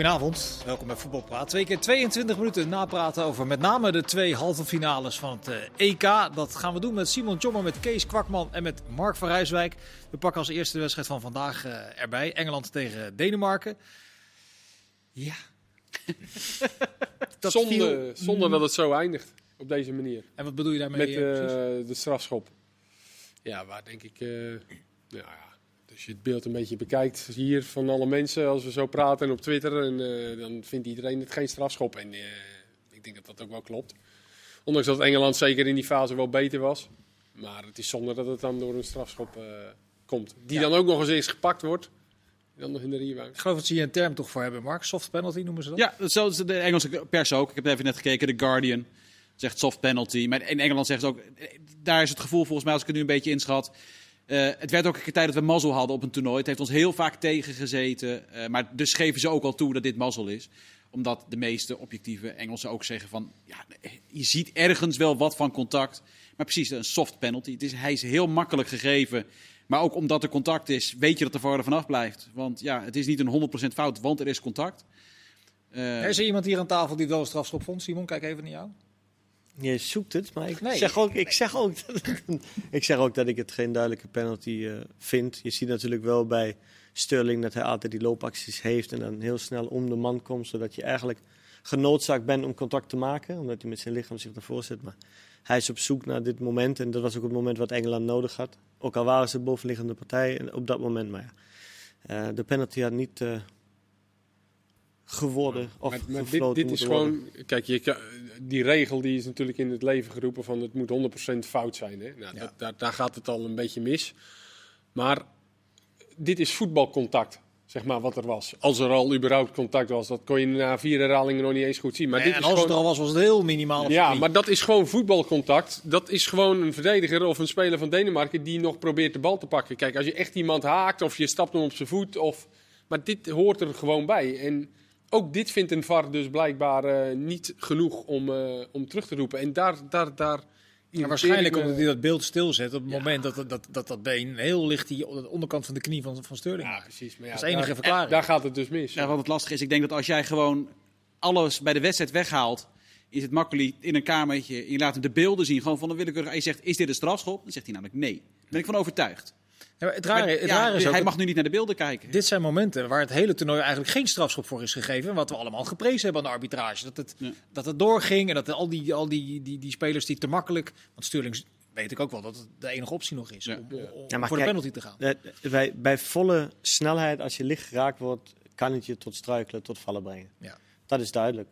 Goedenavond, welkom bij Voetbalpraat. Twee keer 22 minuten napraten over met name de twee halve finales van het eh, EK. Dat gaan we doen met Simon Tjommer, met Kees Kwakman en met Mark van Rijswijk. We pakken als eerste de wedstrijd van vandaag uh, erbij. Engeland tegen Denemarken. Ja. dat zonde, viel... zonde dat het zo eindigt op deze manier. En wat bedoel je daarmee? Met uh, de strafschop. Ja, waar denk ik... ja, als je het beeld een beetje bekijkt hier van alle mensen, als we zo praten op Twitter, en, uh, dan vindt iedereen het geen strafschop. En uh, ik denk dat dat ook wel klopt. Ondanks dat Engeland zeker in die fase wel beter was. Maar het is zonde dat het dan door een strafschop uh, komt. Die ja. dan ook nog eens eens gepakt wordt. Dan nog in de rewind. Ik geloof dat ze hier een term toch voor hebben, Mark. Soft penalty noemen ze dat? Ja, dat is de Engelse pers ook. Ik heb even net gekeken, The Guardian zegt soft penalty. Maar in Engeland zeggen ze ook, daar is het gevoel volgens mij, als ik het nu een beetje inschat uh, het werd ook een tijd dat we mazzel hadden op een toernooi. Het heeft ons heel vaak tegengezeten. Uh, maar dus geven ze ook al toe dat dit mazzel is. Omdat de meeste objectieve Engelsen ook zeggen van... Ja, je ziet ergens wel wat van contact. Maar precies, een soft penalty. Het is, hij is heel makkelijk gegeven. Maar ook omdat er contact is, weet je dat de er vanaf blijft. Want ja, het is niet een 100% fout, want er is contact. Uh, is er iemand hier aan tafel die wel een strafschop vond? Simon, kijk even naar jou. Je zoekt het, maar ik, nee. zeg, ook, ik, zeg ook dat, ik zeg ook dat ik het geen duidelijke penalty uh, vind. Je ziet natuurlijk wel bij Sterling dat hij altijd die loopacties heeft en dan heel snel om de man komt, zodat je eigenlijk genoodzaakt bent om contact te maken, omdat hij met zijn lichaam zich ervoor zet. Maar hij is op zoek naar dit moment en dat was ook het moment wat Engeland nodig had. Ook al waren ze bovenliggende partij op dat moment, maar ja. Uh, de penalty had niet... Uh, geworden of maar, maar dit, dit is gewoon, kijk, je, die regel die is natuurlijk in het leven geroepen van het moet 100% fout zijn. Hè? Nou, dat, daar, daar gaat het al een beetje mis. Maar dit is voetbalcontact zeg maar, wat er was. Als er al überhaupt contact was, dat kon je na vier herhalingen nog niet eens goed zien. Maar dit en is als gewoon... het er al was, was het heel minimaal. Ja, maar dat is gewoon voetbalcontact. Dat is gewoon een verdediger of een speler van Denemarken die nog probeert de bal te pakken. Kijk, als je echt iemand haakt of je stapt hem op zijn voet, of... maar dit hoort er gewoon bij. En ook dit vindt een VAR dus blijkbaar uh, niet genoeg om, uh, om terug te roepen. En daar... daar, daar ja, waarschijnlijk omdat hij dat beeld stilzet op het ja. moment dat dat, dat dat been heel licht die onderkant van de knie van, van Sterling. Ja, precies. Maar ja, dat is enige verklaring. Daar gaat het dus mis. Ja, wat het lastig is, ik denk dat als jij gewoon alles bij de wedstrijd weghaalt, is het makkelijk in een kamertje, je laat hem de beelden zien, gewoon van een willekeurig, en je zegt, is dit een strafschop? Dan zegt hij namelijk nee. Daar ben ik van overtuigd. Ja, het rare, het rare is hij ook, mag nu niet naar de beelden kijken. Dit zijn momenten waar het hele toernooi eigenlijk geen strafschop voor is gegeven. Wat we allemaal geprezen hebben aan de arbitrage. Dat het, ja. dat het doorging en dat al, die, al die, die, die spelers die te makkelijk. Want Sterling weet ik ook wel dat het de enige optie nog is. Ja. Om, om voor kijk, de penalty te gaan. Bij, bij volle snelheid, als je licht geraakt wordt, kan het je tot struikelen, tot vallen brengen. Ja. Dat is duidelijk.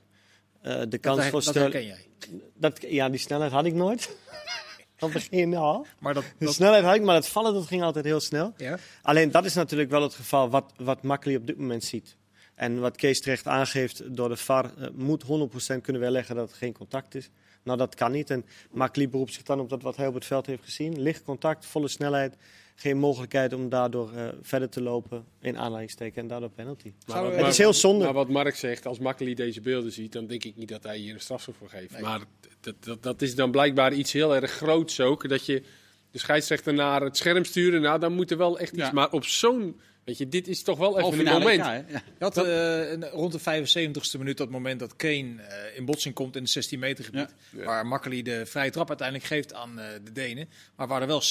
Uh, de kans dat, voor dat herken jij? Dat, ja, die snelheid had ik nooit. Dat begin al. Maar dat, de snelheid had ik, maar het vallen dat ging altijd heel snel. Ja? Alleen dat is natuurlijk wel het geval wat, wat Makkeli op dit moment ziet. En wat Kees terecht aangeeft door de VAR, uh, moet 100% kunnen weerleggen dat er geen contact is. Nou, dat kan niet. En Makkeli beroept zich dan op dat wat hij op het veld heeft gezien. Licht contact, volle snelheid. Geen mogelijkheid om daardoor uh, verder te lopen in aanleidingsteken en daardoor penalty. Maar wat, het is heel zonde. Maar wat Mark zegt, als Makkeli deze beelden ziet, dan denk ik niet dat hij hier een strafschop voor geeft. Nee. Maar dat, dat, dat is dan blijkbaar iets heel erg groots ook. Dat je de scheidsrechter naar het scherm sturen, nou dan moet er wel echt iets. Ja. Maar op zo'n Weet je, dit is toch wel even een moment. Ja, ja. Je had dat, uh, rond de 75ste minuut dat moment dat Kane uh, in botsing komt in het 16 meter gebied. Ja. Waar Makkeli de vrije trap uiteindelijk geeft aan uh, de Denen. Maar waar er wel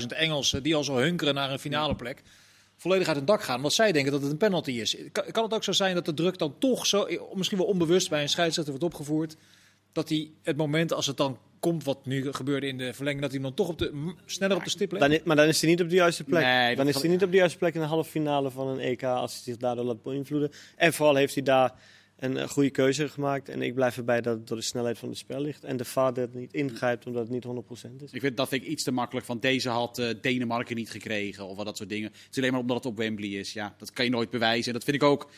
60.000 Engelsen die al zo hunkeren naar een finale plek. Volledig uit hun dak gaan, omdat zij denken dat het een penalty is. Kan, kan het ook zo zijn dat de druk dan toch zo, misschien wel onbewust bij een scheidsrechter wordt opgevoerd, dat hij het moment als het dan komt, wat nu gebeurde in de verlenging, dat hij dan toch op de, sneller op de stip legt? Dan, maar dan is hij niet op de juiste plek. Nee, dan is hij niet op de juiste plek in de halve finale van een EK als hij zich daardoor laat beïnvloeden. En vooral heeft hij daar een goede keuze gemaakt. En ik blijf erbij dat het door de snelheid van het spel ligt. En de vader niet ingrijpt omdat het niet 100% is. Ik vind dat vind ik iets te makkelijk. Van deze had uh, Denemarken niet gekregen of wat dat soort dingen. Het is alleen maar omdat het op Wembley is. Ja, dat kan je nooit bewijzen. En dat vind ik ook.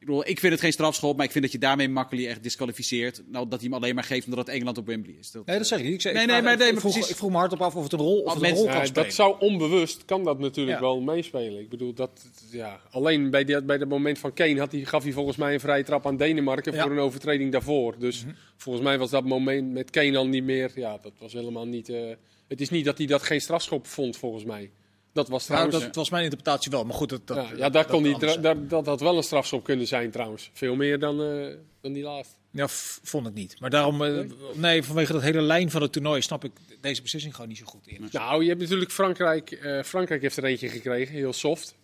Ik, bedoel, ik vind het geen strafschop, maar ik vind dat je daarmee makkelijk echt disqualificeert. Nou, dat hij hem alleen maar geeft omdat het Engeland op Wembley is. Dat, nee, dat zeg ik niet. Ik, zeg, nee, ik, nee, maar, nee, maar vroeg, precies. ik vroeg me hardop af of het een rol, of het een rol kan Ja, spelen. dat zou onbewust, kan dat natuurlijk Ja. wel meespelen. Ik bedoel, dat, ja, alleen bij, die, bij dat moment van Kane had hij, gaf hij volgens mij een vrije trap aan Denemarken Ja. voor een overtreding daarvoor. Dus volgens mij was dat moment met Kane al niet meer, ja, dat was helemaal niet... eh, het is niet dat hij dat geen strafschop vond, volgens mij. Dat was Nou, trouwens... dat was mijn interpretatie wel. Maar goed, dat, dat, ja, ja, daar dat kon die, daar, dat had wel een strafschop kunnen zijn trouwens. Veel meer dan, eh, dan die laatste. Ja, vond ik niet. Maar daarom, eh, nee, vanwege dat hele lijn van het toernooi snap ik deze beslissing gewoon niet zo goed in. Nou, je hebt natuurlijk Frankrijk. eh, Frankrijk heeft er eentje gekregen, heel soft.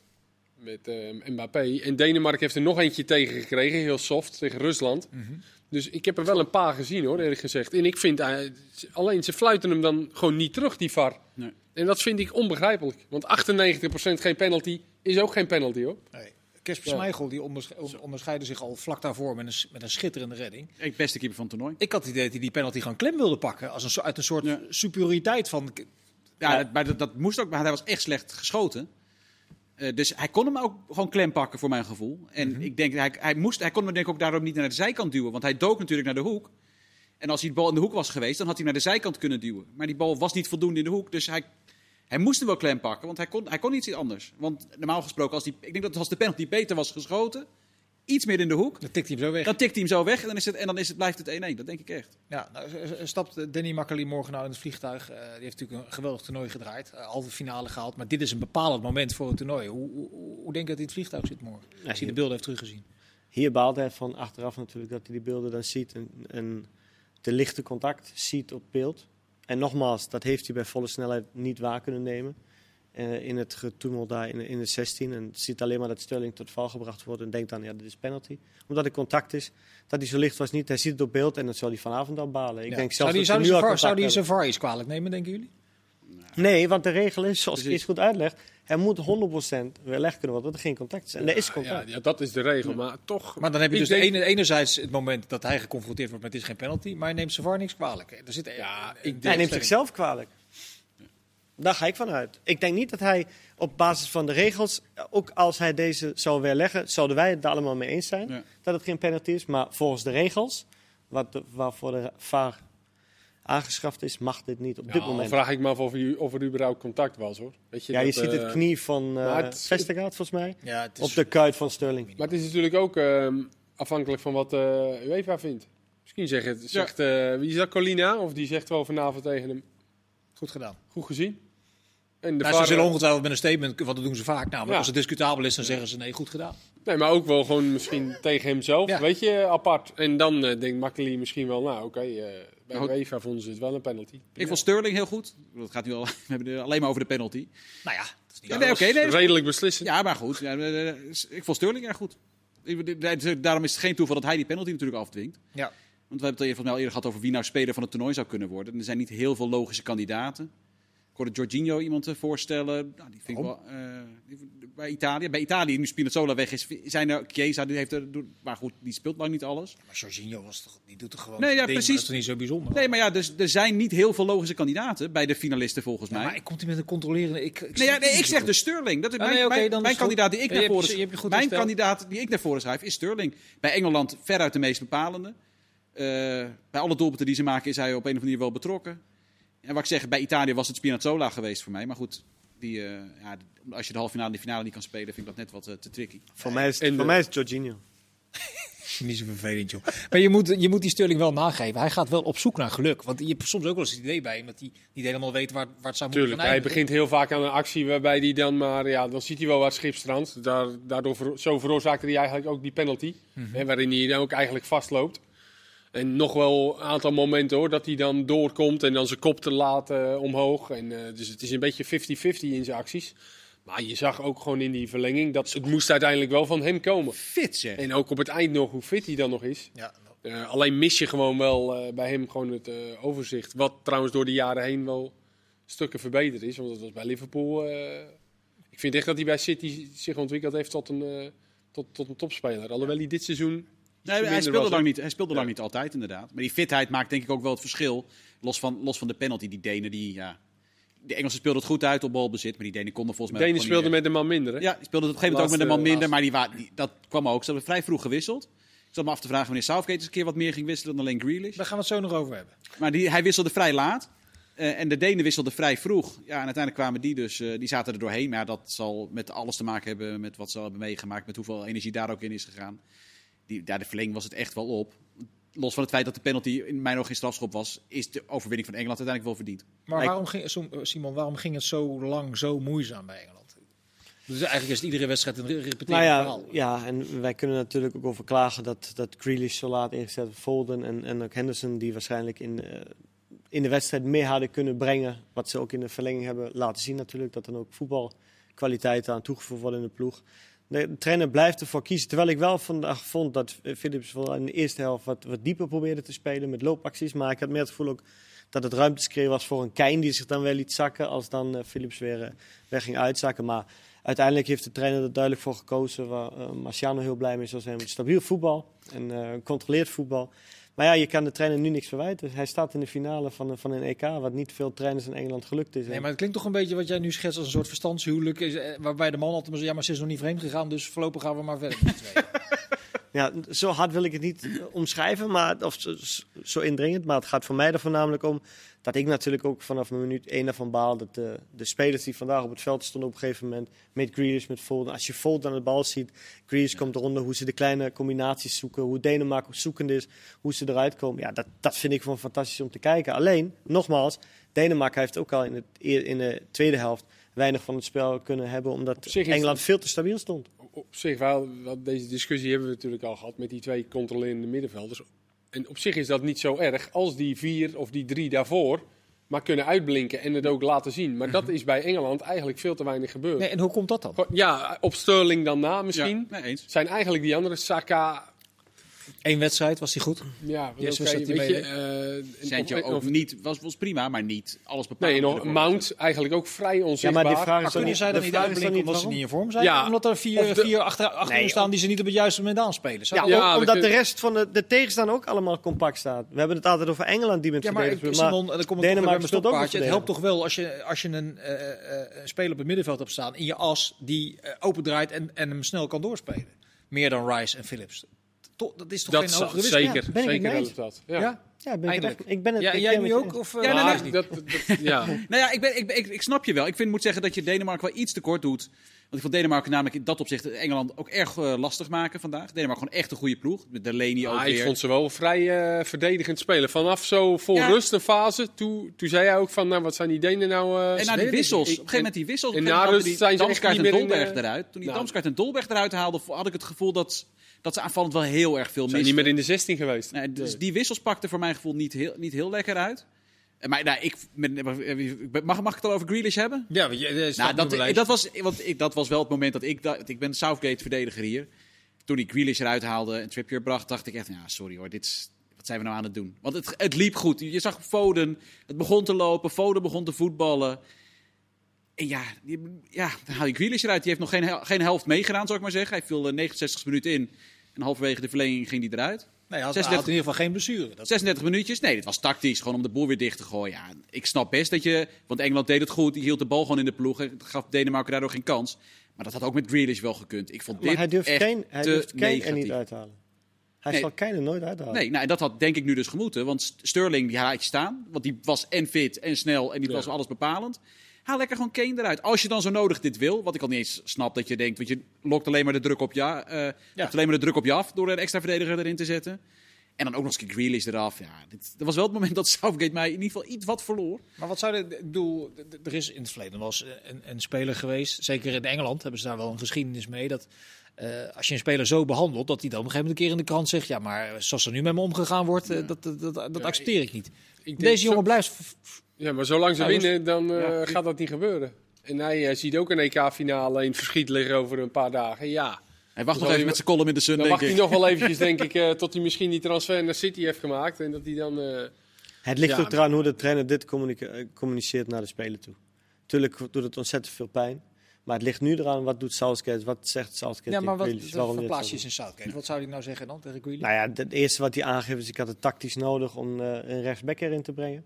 Met Mbappé. En Denemarken heeft er nog eentje tegen gekregen, heel soft, tegen Rusland. Mhm. Dus ik heb er wel een paar gezien hoor, eerlijk gezegd. En ik vind, eh, alleen ze fluiten hem dan gewoon niet terug, die VAR. Nee. En dat vind ik onbegrijpelijk. Want 98% geen penalty is ook geen penalty hoor. Nee. Kesper Ja. Schmeichel die ondersch- on- onderscheidde zich al vlak daarvoor met een, met een schitterende redding. Ik beste keeper van het toernooi. Ik had het idee dat hij die penalty gewoon klem wilde pakken. Als een, uit een soort Ja. superioriteit van... Ja, maar dat, dat moest ook, maar hij was echt slecht geschoten. Eh, dus hij kon hem ook gewoon klem pakken, voor mijn gevoel. En ik denk, hij, hij, moest, hij kon hem denk ik ook daarom niet naar de zijkant duwen. Want hij dook natuurlijk naar de hoek. En als die bal in de hoek was geweest, dan had hij naar de zijkant kunnen duwen. Maar die bal was niet voldoende in de hoek. Dus hij, hij moest hem wel klem pakken, want hij kon, hij kon iets anders. Want normaal gesproken, als die, ik denk dat als de penalty beter was geschoten, iets meer in de hoek, Dan tikt hij hem zo weg. dan tikt hij hem zo weg en dan, is het, en dan is het, blijft het 1-1. Dat denk ik echt. Ja, nou, stapt Danny Makkely morgen nou in het vliegtuig. Eh, die heeft natuurlijk een geweldig toernooi gedraaid. Uh, halve finale gehaald. Maar dit is een bepalend moment voor het toernooi. Hoe, hoe, hoe denk je dat hij in het vliegtuig zit morgen? Ja, Als hij de beelden heeft teruggezien. Hier baalt hij van achteraf natuurlijk dat hij die beelden dan ziet en, en de lichte contact ziet op beeld. En nogmaals, dat heeft hij bij volle snelheid niet waar kunnen nemen. Eh, in het getummel daar in, in het 16. En ziet alleen maar dat Sterling tot val gebracht wordt en denkt dan, ja, dit is penalty. Omdat het contact is, dat hij zo licht was niet. Hij ziet het op beeld en dat zal hij vanavond al balen. Ik Ja. denk zou zelfs die, dat zou ze die zou die hebben. zijn VAR iets kwalijk nemen, denken jullie? Nee, want de regel is, zoals Precies. Kees goed uitlegt, er moet 100% weerlegd kunnen worden dat er geen contact is. En er is Ja, contact. ja, dat is de regel. Maar toch. Maar dan heb je ik dus de denk- ene, enerzijds het moment dat hij geconfronteerd wordt met dit is geen penalty. Maar hij neemt zijn VAR niks kwalijk. Er zit, Ja, ik denk- Hij neemt zichzelf kwalijk. Daar ga ik van uit. Ik denk niet dat hij op basis van de regels, ook als hij deze zou weerleggen, zouden wij het daar allemaal mee eens zijn Ja. dat het geen penalty is. Maar volgens de regels, wat de, waarvoor de VAR aangeschaft is, mag dit niet op Ja, dit dan moment. vraag ik me af of er, of er überhaupt contact was hoor. Weet je, Ja, je ziet eh, het knie van uh, Vestergaard volgens mij Ja, het is, op de kuit van Sterling. Maar het is natuurlijk ook ehm, afhankelijk van wat eh UEFA vindt. Misschien zegt, het, zegt eh, wie is dat, Colina? Of die zegt wel vanavond tegen hem, goed gedaan. goed gezien. En de Nou, VAR, ze zullen ongetwijfeld met een statement, want dat doen ze vaak. Ja. als het discutabel is, dan zeggen ze nee, goed gedaan. Nee, maar ook wel gewoon misschien tegen hemzelf, Ja. weet je, apart. En dan eh, denkt Makkeli misschien wel, nou oké, eh, bij. UEFA vonden ze het wel een penalty. Ik vond Sterling heel goed. Dat gaat nu al, we hebben het alleen maar over de penalty. Nou ja, dat is niet Ja, nee, nee, Redelijk beslissend. Ja, maar goed. Ja, eh, ik vond Sterling erg goed. Daarom is het geen toeval dat hij die penalty natuurlijk afdwingt. Ja. Want we hebben het volgens mij al eerder gehad over wie nou speler van het toernooi zou kunnen worden. En er zijn niet heel veel logische kandidaten. Ik hoorde Jorginho iemand eh, voorstellen. Nou, die vind ik wel, eh, die- bij Italië. Bij Italië, nu Spinazzola weg is, zijn er Chiesa, die heeft er, maar goed, die speelt lang niet alles. Maar Jorginho was toch, die doet toch gewoon Nee, ja, ding, precies. Dat is toch niet zo bijzonder? Nee, maar ja, dus er zijn niet heel veel logische kandidaten bij de finalisten volgens Ja, mij. maar ik komt hij met een controlerende... Ik, ik, Nee, ja, nee, ik zeg zo dus Sterling. Dat is Ah, mijn, nee, mijn, kandidaat die ik Ja, naar voren goed Mijn gesteld. kandidaat die ik naar voren schrijf is Sterling. Bij Engeland veruit de meest bepalende. Eh, bij alle doelpunten die ze maken is hij op een of andere manier wel betrokken. En wat ik zeg, bij Italië was het Spinazzola geweest voor mij. Maar goed, die, eh, ja, als je de halve finale en de finale niet kan spelen, vind ik dat net wat eh, te tricky. Voor mij is, En voor de- mij is het Jorginho. Niet zo vervelend, joh. Maar je moet, je moet die Sterling wel nageven. Hij gaat wel op zoek naar geluk. Want je hebt soms ook wel eens het idee bij hem dat hij niet helemaal weet waar, waar het zou moeten Tuurlijk, gaan hij begint heel vaak aan een actie waarbij hij dan maar, ja, dan ziet hij wel waar het schip strandt. Daar, daardoor zo veroorzaakte hij eigenlijk ook die penalty, hè, waarin hij dan ook eigenlijk vastloopt. En nog wel een aantal momenten hoor, dat hij dan doorkomt en dan zijn kop te laat eh, omhoog. En, eh, dus het is een beetje 50-50 in zijn acties. Maar je zag ook gewoon in die verlenging dat het moest uiteindelijk wel van hem komen. Fit zeg. En ook op het eind nog hoe fit hij dan nog is. Ja, Eh, alleen mis je gewoon wel bij hem gewoon het overzicht. Wat trouwens door de jaren heen wel stukken verbeterd is. Want dat was bij Liverpool. ik vind echt dat hij bij City zich ontwikkeld heeft tot een, tot, tot een topspeler. Alhoewel hij dit seizoen. Nee, hij speelde, lang niet, hij speelde lang niet altijd, inderdaad. Maar die fitheid maakt denk ik ook wel het verschil. Los van, los van de penalty. Die Denen, die, ja... De Engelsen speelden het goed uit op balbezit, maar die Denen konden volgens mij... Denen ook gewoon speelde niet met een man minder. Hè? Ja, die speelde op een gegeven moment ook met een man Laatste- minder, maar die, dat kwam ook. Ze hebben vrij vroeg gewisseld. Ik zat me af te vragen wanneer Southgate eens een keer wat meer ging wisselen dan alleen Grealish. Daar gaan we het zo nog over hebben. Maar die, hij wisselde vrij laat. Eh, en de Denen wisselden vrij vroeg. Ja, en uiteindelijk kwamen die dus, eh, die zaten er doorheen. Maar ja, dat zal met alles te maken hebben met wat ze hebben meegemaakt. Met hoeveel energie daar ook in is gegaan. Die, daar de verlenging was het echt wel op. los van het feit dat de penalty in mijn ogen geen strafschop was, is de overwinning van Engeland uiteindelijk wel verdiend. Maar waarom ging, Simon, waarom ging het zo lang zo moeizaam bij Engeland? Dus eigenlijk is het iedere wedstrijd een repeterend nou ja, verhaal. Ja, en wij kunnen natuurlijk ook over klagen dat, dat Grealish zo laat ingezet Folden en, en ook Henderson, die waarschijnlijk in, uh, in de wedstrijd meer hadden kunnen brengen. Wat ze ook in de verlenging hebben laten zien natuurlijk. Dat dan ook voetbalkwaliteit aan toegevoegd worden in de ploeg. De trainer blijft ervoor kiezen. Terwijl ik wel vandaag vond dat Philips wel in de eerste helft wat, wat dieper probeerde te spelen met loopacties. Maar ik had meer het gevoel ook dat het ruimtescreer was voor een Kein die zich dan wel liet zakken als dan uh, Philips weer, uh, weer ging uitzakken. Maar uiteindelijk heeft de trainer er duidelijk voor gekozen. Waar Marciano heel blij mee zou zijn. Stabiel voetbal en uh, controleerd voetbal. Maar ja, je kan de trainer nu niks verwijten. Hij staat in de finale van, van een EK, wat niet veel trainers in Engeland gelukt is. Nee, maar het klinkt toch een beetje wat jij nu schetst als een soort verstandshuwelijk. Is, eh, waarbij de man altijd maar zegt, ja, maar ze is nog niet vreemd gegaan, dus voorlopig gaan we maar verder Ja, zo hard wil ik het niet omschrijven, maar, of zo, zo indringend. Maar het gaat voor mij er voornamelijk om dat ik natuurlijk ook vanaf minuut 1 ervan baal. Dat de, de spelers die vandaag op het veld stonden op een gegeven moment, met Grealish, met Foden. Als je Foden aan de bal ziet, Grealish komt eronder, hoe ze de kleine combinaties zoeken. Hoe Denemarken zoekend is, hoe ze eruit komen. Ja, dat, dat vind ik gewoon fantastisch om te kijken. Alleen, nogmaals, Denemarken heeft ook al in, het, in de tweede helft weinig van het spel kunnen hebben, omdat Engeland veel te stabiel stond op zich wel, deze discussie hebben we natuurlijk al gehad met die twee controlerende middenvelders. En op zich is dat niet zo erg als die vier of die drie daarvoor maar kunnen uitblinken en het ook laten zien. Maar dat mhm. is bij Engeland eigenlijk veel te weinig gebeurd. Nee, en hoe komt dat dan? Ja, op Sterling dan na misschien. Ja, eens. Zijn eigenlijk die andere Saka, Eén wedstrijd was hij goed. Ja, yes, okay, weet je, uh, ook niet, was, was prima, maar niet alles bepaald. Nee, nog Mount eigenlijk ook vrij onzichtbaar. Ja, maar die vraag is kunnen zij dan niet uitblinken omdat ze niet in vorm zijn? Ja, omdat er vier, de, vier achter, achter nee, staan die ze niet op het juiste moment aanspelen. Ja, ja, omdat de rest van de, de tegenstander ook allemaal compact staat. We hebben het altijd over Engeland die met ja, maar, maar Simon, dan komt Denemarken speelt ook Het helpt toch wel als je, als je een uh, uh, speler op het middenveld hebt staan in je as die uh, open draait en, en hem snel kan doorspelen. Meer dan Rice en Phillips dat is toch dat geen hogere Zeker, ja, zeker wel dat. Ja. ja? Ja, ben ik, ik ben het. Ja, jij nu ook? Of, ja, nee, nee, dat, dat, ja. nou ja, ik, ben, ik, ik, ik, snap je wel. Ik vind, moet zeggen dat je Denemarken wel iets te kort doet. Want ik vond Denemarken namelijk in dat opzicht Engeland ook erg uh, lastig maken vandaag. Denemarken gewoon echt een goede ploeg. Met Delaney ook ah, weer. Ik vond ze wel vrij uh, verdedigend spelen. Vanaf zo vol ja. rust een fase. Toen, toen zei hij ook van, nou wat zijn die Denen nou... Uh, en na die wissels. op een gegeven moment die wissels. En na rust zijn ze Damskaart en Dolberg eruit. Toen die nou. Damskaart en Dolberg eruit haalde, had ik het gevoel dat dat ze aanvallend wel heel erg veel misten. Zijn niet meer in de 16 geweest. Nee, dus die wissels pakten voor mijn gevoel niet heel, niet heel lekker uit. Maar nou, ik, mag, mag ik het al over Grealish hebben? Ja, je, nou, dat, dat, was, want ik, dat was wel het moment dat ik... Dat, ik ben Southgate-verdediger hier. Toen ik Grealish eruit haalde en Trippier bracht, dacht ik echt... Ja, sorry hoor, dit is, wat zijn we nou aan het doen? Want het, het liep goed. Je zag Foden, het begon te lopen. Foden begon te voetballen. En ja, ja, dan haal je Grealish eruit. Die heeft nog geen, geen helft meegedaan, zou ik maar zeggen. Hij viel 69 minuten in. En halverwege de verlenging ging hij eruit. Nee, hij had, 36, had in ieder geval geen blessure. Dat 36 minuutjes. Nee, dit was tactisch. Gewoon om de boel weer dicht te gooien. Ja, ik snap best dat je... Want Engeland deed het goed. Die hield de bal gewoon in de ploeg. En gaf Denemarken daardoor geen kans. Maar dat had ook met Grealish wel gekund. Ik vond maar dit hij durft echt geen, hij durft geen er niet uithalen. Hij nee. zal Kane nooit uithalen. Nee, nou, dat had denk ik nu dus gemoeten. Want Sterling, die haat je staan. Want die was en fit en snel. En die ja. was alles bepalend. Haal lekker gewoon Kane eruit. Als je dan zo nodig dit wil, wat ik al niet eens snap dat je denkt, want je lokt alleen maar de druk op je, uh, ja. alleen maar de druk op je af door een extra verdediger erin te zetten. En dan ook nog eens een Grealish eraf. Ja, dit, dat was wel het moment dat Southgate mij in ieder geval iets wat verloor. Maar wat zou de, ik bedoel, er is in het verleden was een, een, speler geweest, zeker in Engeland hebben ze daar wel een geschiedenis mee, dat uh, als je een speler zo behandelt, dat hij dan op een gegeven moment een keer in de krant zegt, ja, maar zoals er nu met me omgegaan wordt, uh, dat, dat, dat, dat ja, accepteer ik niet. Ik Deze jongen zo... blijft ja, maar zolang ze ja, winnen, dan uh, ja, gaat dat niet gebeuren. En hij uh, ziet ook een EK-finale in verschiet liggen over een paar dagen. Ja. Hij wacht nog even met zijn column in de Sun, Dan wacht hij nog wel eventjes, denk ik, uh, tot hij misschien die transfer naar City heeft gemaakt. En dat hij dan... het ligt ook eraan hoe de trainer dit communiceert naar de speler toe. Tuurlijk doet het ontzettend veel pijn. Maar het ligt nu eraan, wat doet Southgate, wat zegt Southgate Ja, maar wat verplaats je in Southgate? Wat zou hij nou zeggen dan tegen? Nou ja, het eerste wat hij aangeeft is, ik had het tactisch nodig om uh, een rechtsback erin te brengen.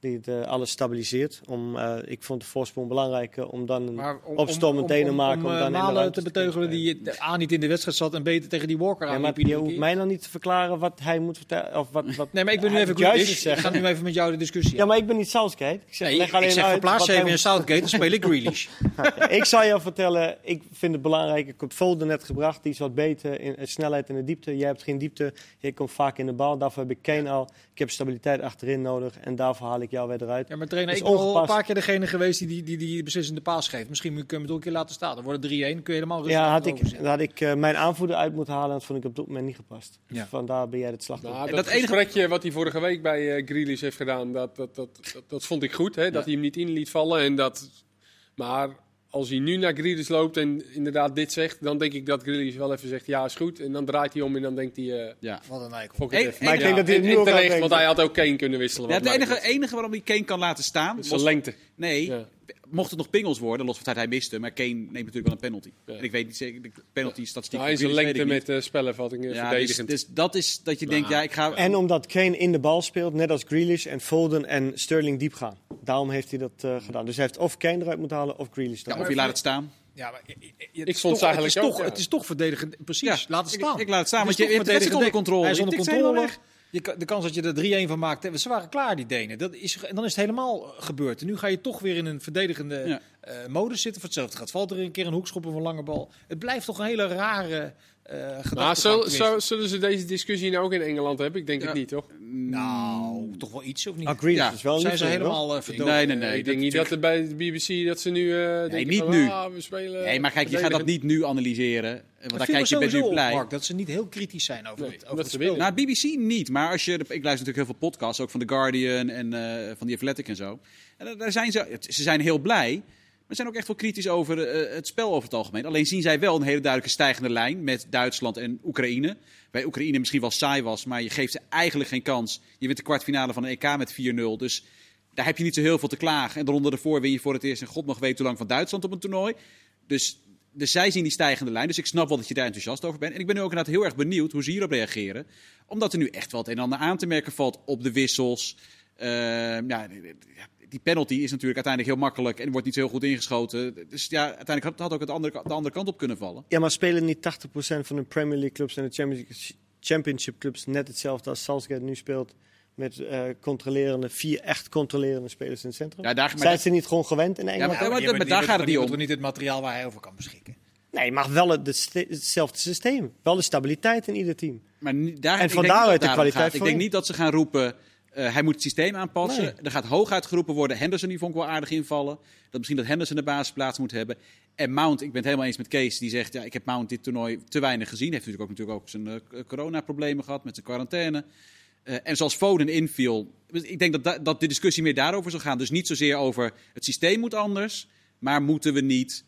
Die het uh, alles stabiliseert. Om, uh, ik vond de voorsprong belangrijk om dan een opstorm meteen te maken. Om, om, dan Malen te beteugelen die A niet in de wedstrijd zat en beter tegen die Walker ja, aan. Maar je hoeft mij dan niet te verklaren wat hij moet vertellen. Of wat, wat nee, maar ik ben nu even Grealish. Ik ga nu even met jou de discussie Ja, maar ik ben niet Southgate. Ik zeg, nee, alleen ik zeg verplaats even in Southgate, dan speel ik Grealish. ik zal je vertellen, ik vind het belangrijk. Ik heb Foden net gebracht, die is wat beter in, in snelheid en de diepte. Jij hebt geen diepte, je komt vaak in de bal. Daarvoor heb ik Kane al. Ik heb stabiliteit achterin nodig en daarvoor haal ik jou weer eruit. Ja, maar trainer, ik ben al een paar keer degene geweest die die, die, die beslissende paas geeft. Misschien moet ik hem een keer laten staan. Dan wordt het 3-1, kun je helemaal rustig Ja, had ik, dan had ik uh, mijn aanvoerder uit moeten halen. Dat vond ik op dat moment niet gepast. Dus vandaar ben jij het slachtoffer. Nou, dat, dat enige gesprekje wat hij vorige week bij uh, Grealish heeft gedaan, dat, dat, dat, dat, dat vond ik goed. Hè? Dat ja. hij hem niet in liet vallen. En dat, maar als hij nu naar Grealish loopt en inderdaad dit zegt, dan denk ik dat Grealish wel even zegt ja is goed. En dan draait hij om en dan denkt hij, uh, ja. wat een eikel. Maar ik denk dat hij en, nu ook terecht, want hij had ook Kane kunnen wisselen. Ja, het enige, enige waarom hij Kane kan laten staan, is zijn lengte. Nee, ja. Mocht het nog pingels worden, los van het feit hij miste, maar Kane neemt natuurlijk wel een penalty. Ja. En ik weet niet zeker, de penalty statistiek. Nou, hij is een lengte met uh, spellenvattingen ja, verdedigend. Dus, dus, dat is dat je denkt, ja ik ga... En omdat Kane in de bal speelt, net als Grealish en Foden en Sterling diep gaan. Daarom heeft hij dat uh, gedaan. Dus hij heeft of Kane eruit moeten halen of Grealish ja, Of je laat het staan. Ja, maar ik vond het eigenlijk het is ook, toch, ja. het is toch verdedigend. Precies, ja, laat het staan. Ik, ik laat het staan, het want je hebt het onder controle. Hij is onder controle. Je, de kans dat je er 3-1 van maakt, ze waren klaar, die Denen. Dat is, en dan is het helemaal gebeurd. En nu ga je toch weer in een verdedigende ja. uh, modus zitten. Voor hetzelfde gaat valt er een keer een hoekschop of een lange bal. Het blijft toch een hele rare maar zo, zo, zullen ze deze discussie nou ook in Engeland hebben? Ik denk ja. het niet, toch? Nou, toch wel iets of niet? Ah, ja. is wel zijn ze helemaal uh, verdoofd? Nee, nee, nee. Ik denk niet dat er bij de BBC dat ze nu uh, nee, niet van, nu. Ah, we spelen nee, maar kijk, je gaat dat niet nu analyseren. Want dan kijk je bent nu blij. Mark, dat ze niet heel kritisch zijn over nee, het, over het spel. Nou, BBC niet. Maar als je, ik luister natuurlijk heel veel podcasts, ook van The Guardian en uh, van The Athletic en zo. En daar zijn ze, ze zijn heel blij. Maar zijn ook echt wel kritisch over uh, het spel over het algemeen. Alleen zien zij wel een hele duidelijke stijgende lijn met Duitsland en Oekraïne. Bij Oekraïne misschien wel saai was, maar je geeft ze eigenlijk geen kans. Je wint de kwartfinale van een EK met 4-0. Dus daar heb je niet zo heel veel te klagen. En de ronde ervoor win je voor het eerst en god nog weet hoe lang van Duitsland op een toernooi. Dus, dus zij zien die stijgende lijn. Dus ik snap wel dat je daar enthousiast over bent. En ik ben nu ook inderdaad heel erg benieuwd hoe ze hierop reageren. Omdat er nu echt wel het een en ander aan te merken valt op de wissels. Uh, ja, die penalty is natuurlijk uiteindelijk heel makkelijk en wordt niet heel goed ingeschoten. Dus ja, uiteindelijk had ook het andere, de andere kant op kunnen vallen. Ja, maar spelen niet 80% van de Premier League clubs en de Championship clubs net hetzelfde als Salzburg nu speelt? Met uh, controlerende, vier echt controlerende spelers in het centrum. Ja, daar, Zijn ze niet gewoon gewend in Engeland? Ja, maar, maar, maar, maar daar gaat het niet om. niet het materiaal waar hij over kan beschikken. Nee, maar wel het, hetzelfde systeem. Wel de stabiliteit in ieder team. Maar daar, en van daaruit de kwaliteit gaat. Ik denk niet dat ze gaan roepen... Uh, hij moet het systeem aanpassen. Nee. Er gaat hooguit geroepen worden. Henderson die vond ik wel aardig invallen. Dat misschien dat Henderson de basisplaats moet hebben. En Mount, ik ben het helemaal eens met Kees. Die zegt, ja, ik heb Mount dit toernooi te weinig gezien. Heeft natuurlijk ook, natuurlijk ook zijn uh, coronaproblemen gehad met zijn quarantaine. Uh, en zoals Foden inviel. Ik denk dat, da dat de discussie meer daarover zal gaan. Dus niet zozeer over het systeem moet anders. Maar moeten we niet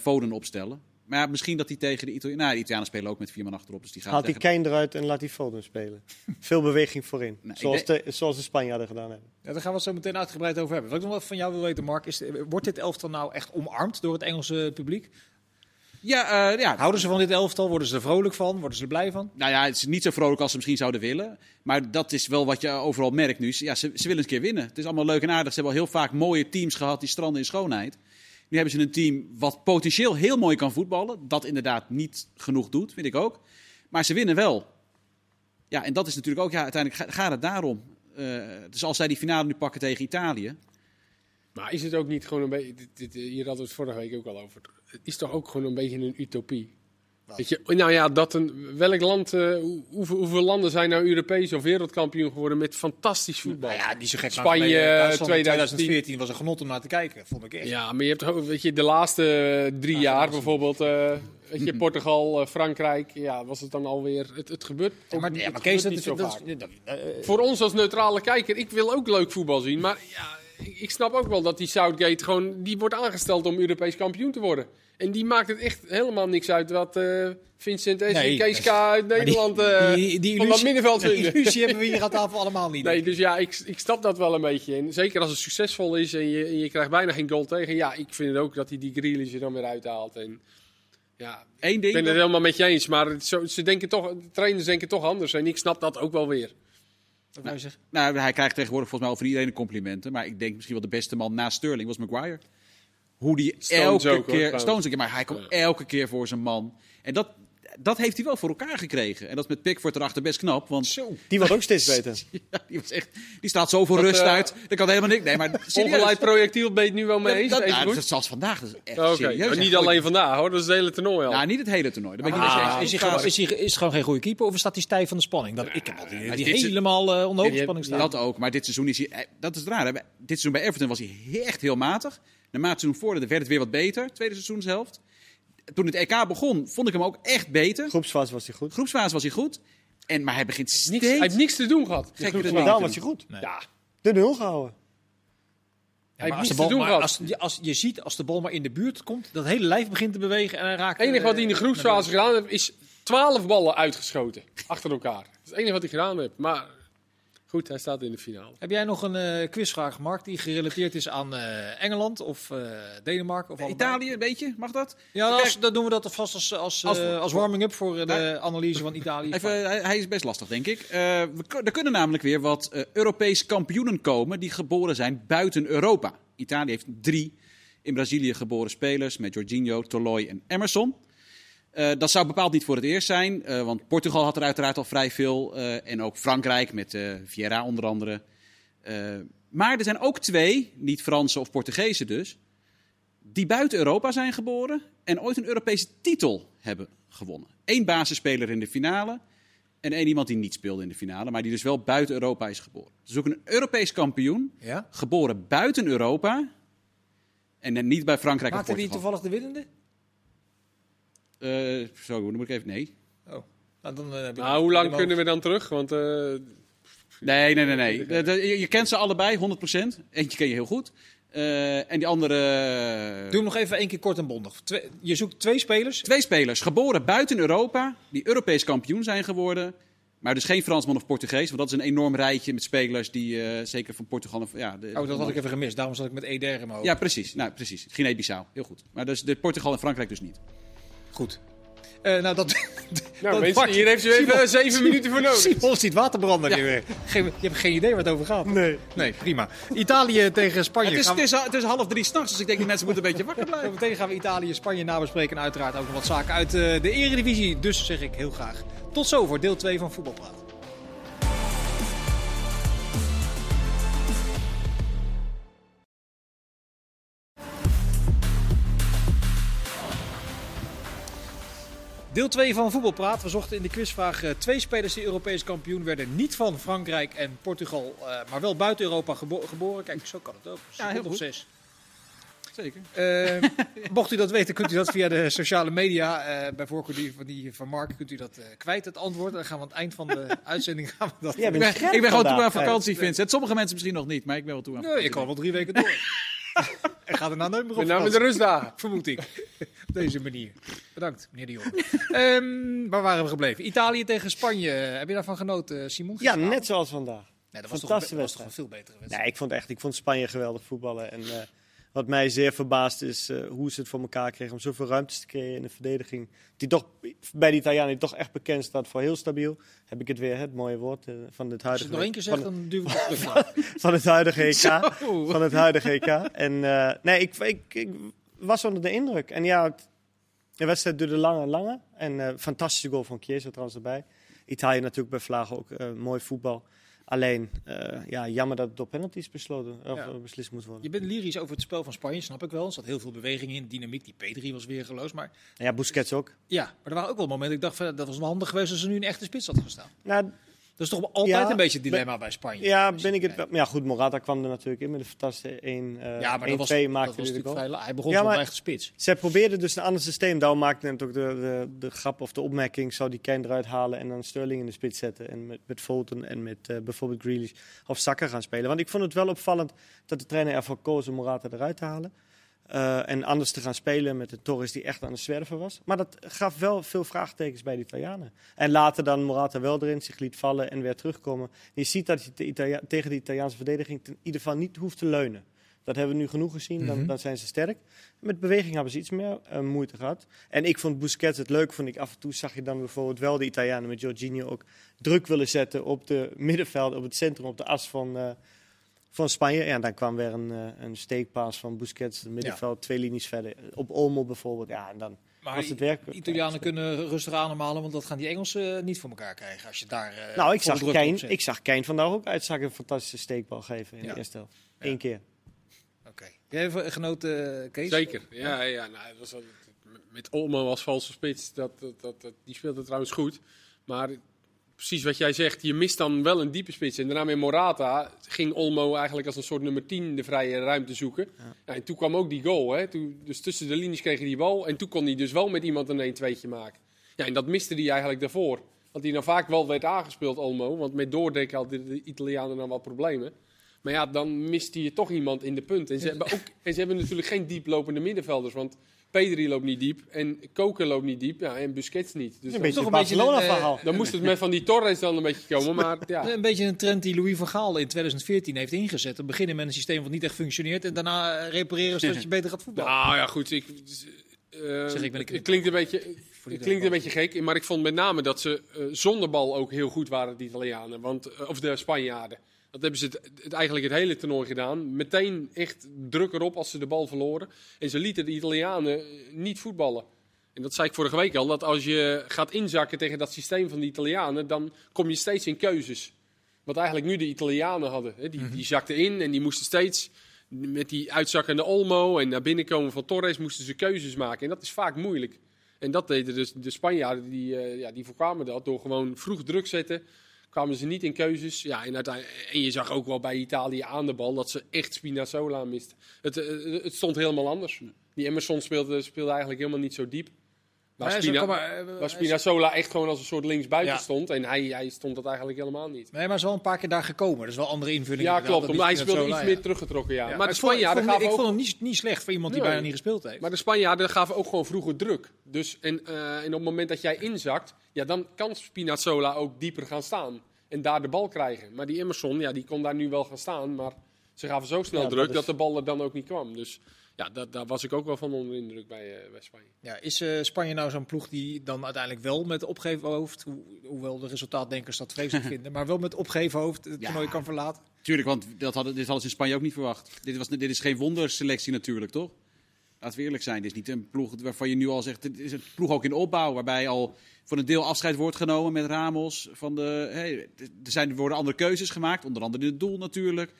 Foden opstellen. Maar ja, misschien dat hij tegen de Italianen... Nou, de Italianen spelen ook met vier man achterop. Dus die gaan Haalt die tegen... Kane eruit en laat die Foden spelen. Veel beweging voorin. Zoals, denk... de, zoals de Spanjaarden gedaan hebben. Ja, daar gaan we het zo meteen uitgebreid over hebben. Wat ik nog wel van jou wil weten, Mark, is... Wordt dit elftal nou echt omarmd door het Engelse publiek? Ja, uh, ja. Houden ze van dit elftal? Worden ze er vrolijk van? Worden ze er blij van? Nou ja, het is niet zo vrolijk als ze misschien zouden willen. Maar dat is wel wat je overal merkt nu. Ja, ze, ze willen eens een keer winnen. Het is allemaal leuk en aardig. Ze hebben al heel vaak mooie teams gehad die stranden in schoonheid. Nu hebben ze een team wat potentieel heel mooi kan voetballen. Dat inderdaad niet genoeg doet, vind ik ook. Maar ze winnen wel. Ja, en dat is natuurlijk ook, ja, uiteindelijk gaat het daarom. Uh, dus als zij die finale nu pakken tegen Italië. Maar is het ook niet gewoon een beetje. Dit, hier hadden we het vorige week ook al over. Het is toch ook gewoon een beetje een utopie. Weet je, nou ja, dat een, welk land, uh, hoeveel, hoeveel landen zijn nou Europees of wereldkampioen geworden met fantastisch voetbal? Nou ja, niet zo gek. Spanje, uh, 2014 was een genot om naar te kijken, vond ik echt. Ja, maar je hebt weet je, de laatste drie Ja, jaar bijvoorbeeld, uh, weet je, Portugal, uh, Frankrijk, ja, was het dan alweer, het, het gebeurt Ja, maar, ja, Kees, dat, gebeurt dat, eh, Voor ons als neutrale kijker, ik wil ook leuk voetbal zien, maar ja, ik, ik snap ook wel dat die Southgate gewoon, die wordt aangesteld om Europees kampioen te worden. En die maakt het echt helemaal niks uit wat eh, Vincent S. en Kees K. uit Nederland die, eh, die, die van dat illusie, die illusie hebben we hier aan tafel allemaal niet. Nee, dus ja, ik, ik snap dat wel een beetje. En zeker als het succesvol is en je, en je krijgt bijna geen goal tegen. Ja, ik vind het ook dat hij die Grealish er dan weer uithaalt. En ja, Eén ik ding. ben het helemaal met je eens. Maar zo, ze denken toch, de trainers denken toch anders. En ik snap dat ook wel weer. Nou? Nou, hij krijgt tegenwoordig volgens mij over iedereen complimenten. Maar ik denk misschien wel de beste man na Sterling was Maguire. Hoe die Stones elke ook, hoor, keer... trouwens. Stones ook, maar hij komt elke keer voor zijn man. En dat, dat heeft hij wel voor elkaar gekregen. En dat is met Pickford erachter best knap. Want Zo. Die wordt ook steeds beter. ja, die, was echt, die staat zoveel Dat, rust eh, uit. Dat kan helemaal niks. Nee, maar. Ongeleid projectiel ben je het nu wel mee eens? dat, nou, dat is zelfs vandaag. Dat is echt Oké, serieus. maar niet alleen vandaag hoor, dat is het hele toernooi al. Nou, niet het hele toernooi. Dat ben ik niet Ah, is, hij gewoon, is, hij, is het gewoon geen goede keeper of staat hij stijf van de spanning? Dat, ik heb al die, die helemaal eh onder hoogspanning staan. Dat ook, maar dit seizoen is hij... eh, Dat is het raar. hè. Dit seizoen bij Everton was hij echt heel matig. Naarmate het seizoen voordat werd het weer wat beter. Tweede seizoenshelft. Toen het EK begon, vond ik hem ook echt beter. Groepsfase was hij goed. Groepsfase was hij goed. En, maar hij begint steeds... Niks, hij heeft niks te doen gehad. Doen. was hij goed. Ja, De nul gehouden. hij heeft niks de te doen gehad. als, je, als je ziet, als de bal maar in de buurt komt, dat hele lijf begint te bewegen en hij raakt... Het enige wat hij in de eh, groepsfase gedaan heeft, is 12 ballen uitgeschoten. Achter elkaar. Dat is het enige wat hij gedaan heeft. Maar goed, hij staat in de finale. Heb jij nog een eh, quizvraag, Mark, die gerelateerd is aan eh, Engeland of eh, Denemarken? Of allebei? Italië, een beetje? Mag dat? Ja, als, dan doen we dat vast als, als, Als- eh, als warming-up voor de analyse van Italië. Even, hij, hij is best lastig, denk ik. Eh, we, er kunnen namelijk weer wat eh Europese kampioenen komen die geboren zijn buiten Europa. Italië heeft drie in Brazilië geboren spelers met Jorginho, Toloi en Emerson. Eh, dat zou bepaald niet voor het eerst zijn, eh, want Portugal had er uiteraard al vrij veel. eh, en ook Frankrijk met Vieira onder andere. Maar er zijn ook twee, niet Franse of Portugezen dus, die buiten Europa zijn geboren en ooit een Europese titel hebben gewonnen. Eén basisspeler in de finale en één iemand die niet speelde in de finale, maar die dus wel buiten Europa is geboren. Dus ook een Europees kampioen, Ja? geboren buiten Europa en niet bij Frankrijk Maakte of die Portugal. toevallig de winnende? Eh, zo, dan moet ik even... Nee. Oh. Nou, dan, eh, heb ik- Nou, hoe lang kunnen we dan terug? Want eh, Nee, nee, nee. nee. De- de- je, je kent ze allebei, 100%. Eentje ken je heel goed. Eh, en die andere... Doe hem nog even één keer kort en bondig. Twee- je zoekt twee spelers. Twee spelers, geboren buiten Europa, die Europees kampioen zijn geworden. Maar dus geen Fransman of Portugees, want dat is een enorm rijtje met spelers die eh, zeker van Portugal... en- Ja, de, Oh, dat had ik even gemist. Daarom zat ik met Eder in mijn hoofd. Ja, precies. Nou, precies. Guinea-Bissau. Heel goed. Maar dus de Portugal en Frankrijk dus niet. Goed. Eh, nou, dat... nou, dat mensen, hier heeft u even Simon- zeven minuten voor nodig. Simon ziet waterbranden weer. Geen, je hebt geen idee waar het over gaat. Nee. Nee, prima. Italië tegen Spanje. Het is, we- het, is, het is half drie s'nachts, dus ik denk dat mensen moeten een beetje wakker blijven. Meteen gaan we Italië en Spanje nabespreken. En uiteraard ook nog wat zaken uit eh, de Eredivisie. Dus zeg ik heel graag tot zo voor deel 2 van Voetbalpraat. Deel 2 van Voetbalpraat. We zochten in de quizvraag eh, twee spelers die Europees kampioen werden. Niet van Frankrijk en Portugal, eh, maar wel buiten Europa gebo- geboren. Kijk, zo kan het ook. Ja, heel goed. zes. Zeker. Eh, mocht u dat weten, kunt u dat via de sociale media, eh bij voorkeur die van, die van Mark, kunt u dat eh, kwijt, het antwoord. Dan gaan we aan het eind van de uitzending gaan we dat... Jij Ik ben, scherp ik ben gewoon toe aan vakantie, Vincent. Sommige mensen misschien nog niet, maar ik ben wel toe aan Nee, vakantie. ik kan wel drie weken door. en ga er nou nooit meer op Met name de rustdagen. vermoed ik. Op deze manier. Bedankt, meneer de Jong. Ehm, waar waren we gebleven? Italië tegen Spanje. Heb je daarvan genoten, Simon? Ja, net zoals vandaag. Nee, dat was toch, was een wedstrijd. veel betere wedstrijd. Nee, ik vond echt, ik vond Spanje geweldig voetballen. En eh, wat mij zeer verbaast is eh, hoe ze het voor elkaar kregen om zoveel ruimtes te creëren in de verdediging. Die toch bij de Italianen die toch echt bekend staat voor heel stabiel. Heb ik het weer, het mooie woord eh, van het Als je huidige het nog één keer van, zegt, dan duw ik het terug. van het huidige EK. Zo. Van het huidige EK. En eh, nee, ik, ik, ik was onder de indruk. En ja, het- de wedstrijd duurde langer en langer. En fantastische goal van Chiesa trouwens erbij. Italië natuurlijk bij Vlagen ook mooi voetbal. Alleen, eh, ja, jammer dat het door penalties besloten, of Ja. eh, beslist moet worden. Je bent lyrisch over het spel van Spanje, snap ik wel. Er zat heel veel beweging in, dynamiek. Die Pedri was weer geloos. Maar ja, Busquets ook. ja, maar er waren ook wel momenten. Ik dacht, van, dat was wel handig geweest als er nu een echte spits had gestaan. Nou, Dat is toch altijd Ja, een beetje het dilemma bij Spanje. ja, ben ik het wel. Ja, goed, Morata kwam er natuurlijk in met een fantastische 1 eh Ja, maar 1-2 dat was, dat was maakte natuurlijk vrij Hij begon Ja, maar- echt spits. Zij probeerden dus een ander systeem. Daarom maakte net ook de, de, de grap of de opmerking: zou die Kane eruit halen en dan Sterling in de spits zetten. En met, met Fulton en met eh, bijvoorbeeld Grealish of Saka gaan spelen. Want ik vond het wel opvallend dat de trainer ervoor koos om Morata eruit te halen. Eh, en anders te gaan spelen met de Torres die echt aan het zwerven was. Maar dat gaf wel veel vraagtekens bij de Italianen. En later dan Morata wel erin, zich liet vallen en weer terugkomen. Je ziet dat je Italia- tegen de Italiaanse verdediging in ieder geval niet hoeft te leunen. Dat hebben we nu genoeg gezien, dan, Mhm. dan zijn ze sterk. Met beweging hebben ze iets meer eh, moeite gehad. En ik vond Busquets het leuk, vond ik af en toe zag je dan bijvoorbeeld wel de Italianen met Jorginho ook druk willen zetten op de middenveld, op het centrum, op de as van, eh, van Spanje. Ja, dan kwam weer een, eh, een steekpaas van Busquets, het middenveld, twee linies verder. Op Olmo bijvoorbeeld, ja, en dan Maar was het werk. de Italianen kunnen rustig ademhalen, want dat gaan die Engelsen eh, niet voor elkaar krijgen. Als je daar. eh, Nou, ik zag, zet. ik zag Kane vandaag ook uitzakken een fantastische steekbal geven in Ja. de eerste helft. Ja. Eén keer. Oké. Jij even genoten, Kees? Zeker. Ja, ja nou, dat was, al- met Olmo als valse spits, dat, dat, dat, dat- die speelde trouwens goed. Maar precies wat jij zegt, je mist dan wel een diepe spits. En daarna met Morata ging Olmo eigenlijk als een soort nummer 10 de vrije ruimte zoeken. Ja. Ja, en toen kwam ook die goal. Hè. Toen, dus tussen de linies kreeg hij die bal. En toen kon hij dus wel met iemand een 1-2'tje maken. Ja, en dat miste hij eigenlijk daarvoor. Want hij dan vaak wel werd aangespeeld, Olmo. Want met doordekken hadden de Italianen dan wat problemen. Maar ja, dan mist hij toch iemand in de punt. En ze hebben, ook, en ze hebben natuurlijk geen dieplopende middenvelders. Want Pedri loopt niet diep en Koken loopt niet diep. Ja, en Busquets niet. Dus een dan, beetje toch een Barcelona-verhaal. dan moest het met van die Torres dan een beetje komen. Maar ja, Een beetje een trend die Louis van Gaal in 2014 heeft ingezet. We beginnen met een systeem wat niet echt functioneert en daarna eh, repareren zodat je beter gaat voetballen. nou ja, goed. Ik, eh, Zeg, ik ben het een klinkt een beetje... Het klinkt een beetje gek, maar ik vond met name dat ze eh, zonder bal ook heel goed waren, de Italianen. Want, eh, of de Spanjaarden. Dat hebben ze het, het- eigenlijk het hele toernooi gedaan. Meteen echt druk erop als ze de bal verloren. En ze lieten de Italianen eh, niet voetballen. En dat zei ik vorige week al, dat als je gaat inzakken tegen dat systeem van de Italianen, dan kom je steeds in keuzes. Wat eigenlijk nu de Italianen hadden. Hè. Die, die zakten in en die moesten steeds met die uitzakkende Olmo en naar binnen komen van Torres moesten ze keuzes maken. En dat is vaak moeilijk. En dat deden dus de Spanjaarden, die, eh, ja, die voorkwamen dat door gewoon vroeg druk zetten. Kwamen ze niet in keuzes. Ja, en, en je zag ook wel bij Italië aan de bal dat ze echt Spinazzola misten. Het, eh, het stond helemaal anders. Die Emerson speelde, speelde eigenlijk helemaal niet zo diep. Waar, Spina, ook maar, eh, waar Spinazzola echt gewoon als een soort linksbuiten Ja. stond. En hij, hij stond dat eigenlijk helemaal niet. Nee, maar hij is wel een paar keer daar gekomen. Dat is wel andere invulling. Ja, klopt. Maar hij speelde iets meer teruggetrokken, ja. Maar de ik vond- Spanjaarden ik vond, gaven ik ook... vond hem niet, niet slecht voor iemand die bijna niet gespeeld heeft. Maar de Spanjaarden gaven ook gewoon vroeger druk. Dus, en, eh, en op het moment dat jij inzakt, ja, dan kan Spinazzola ook dieper gaan staan. En daar de bal krijgen. Maar die Emerson, ja, die kon daar nu wel gaan staan. Maar ze gaven zo snel Ja, druk dat dat, is- de bal er dan ook niet kwam. Dus ja, dat, daar was ik ook wel van onder de indruk bij, eh, bij Spanje. Ja, is eh, Spanje nou zo'n ploeg die dan uiteindelijk wel met opgeven hoofd, ho- hoewel de resultaatdenkers dat vreselijk vinden, maar wel met opgeven hoofd het Ja. toernooi kan verlaten? Tuurlijk, want dat hadden, dit hadden ze in Spanje ook niet verwacht. Dit, was, dit is geen wonderselectie natuurlijk, toch? Laten we eerlijk zijn. Dit is niet een ploeg waarvan je nu al zegt... Dit is een ploeg ook in opbouw, waarbij al voor een deel afscheid wordt genomen met Ramos. Van de, hey, er, zijn, er worden andere keuzes gemaakt, onder andere in het doel natuurlijk.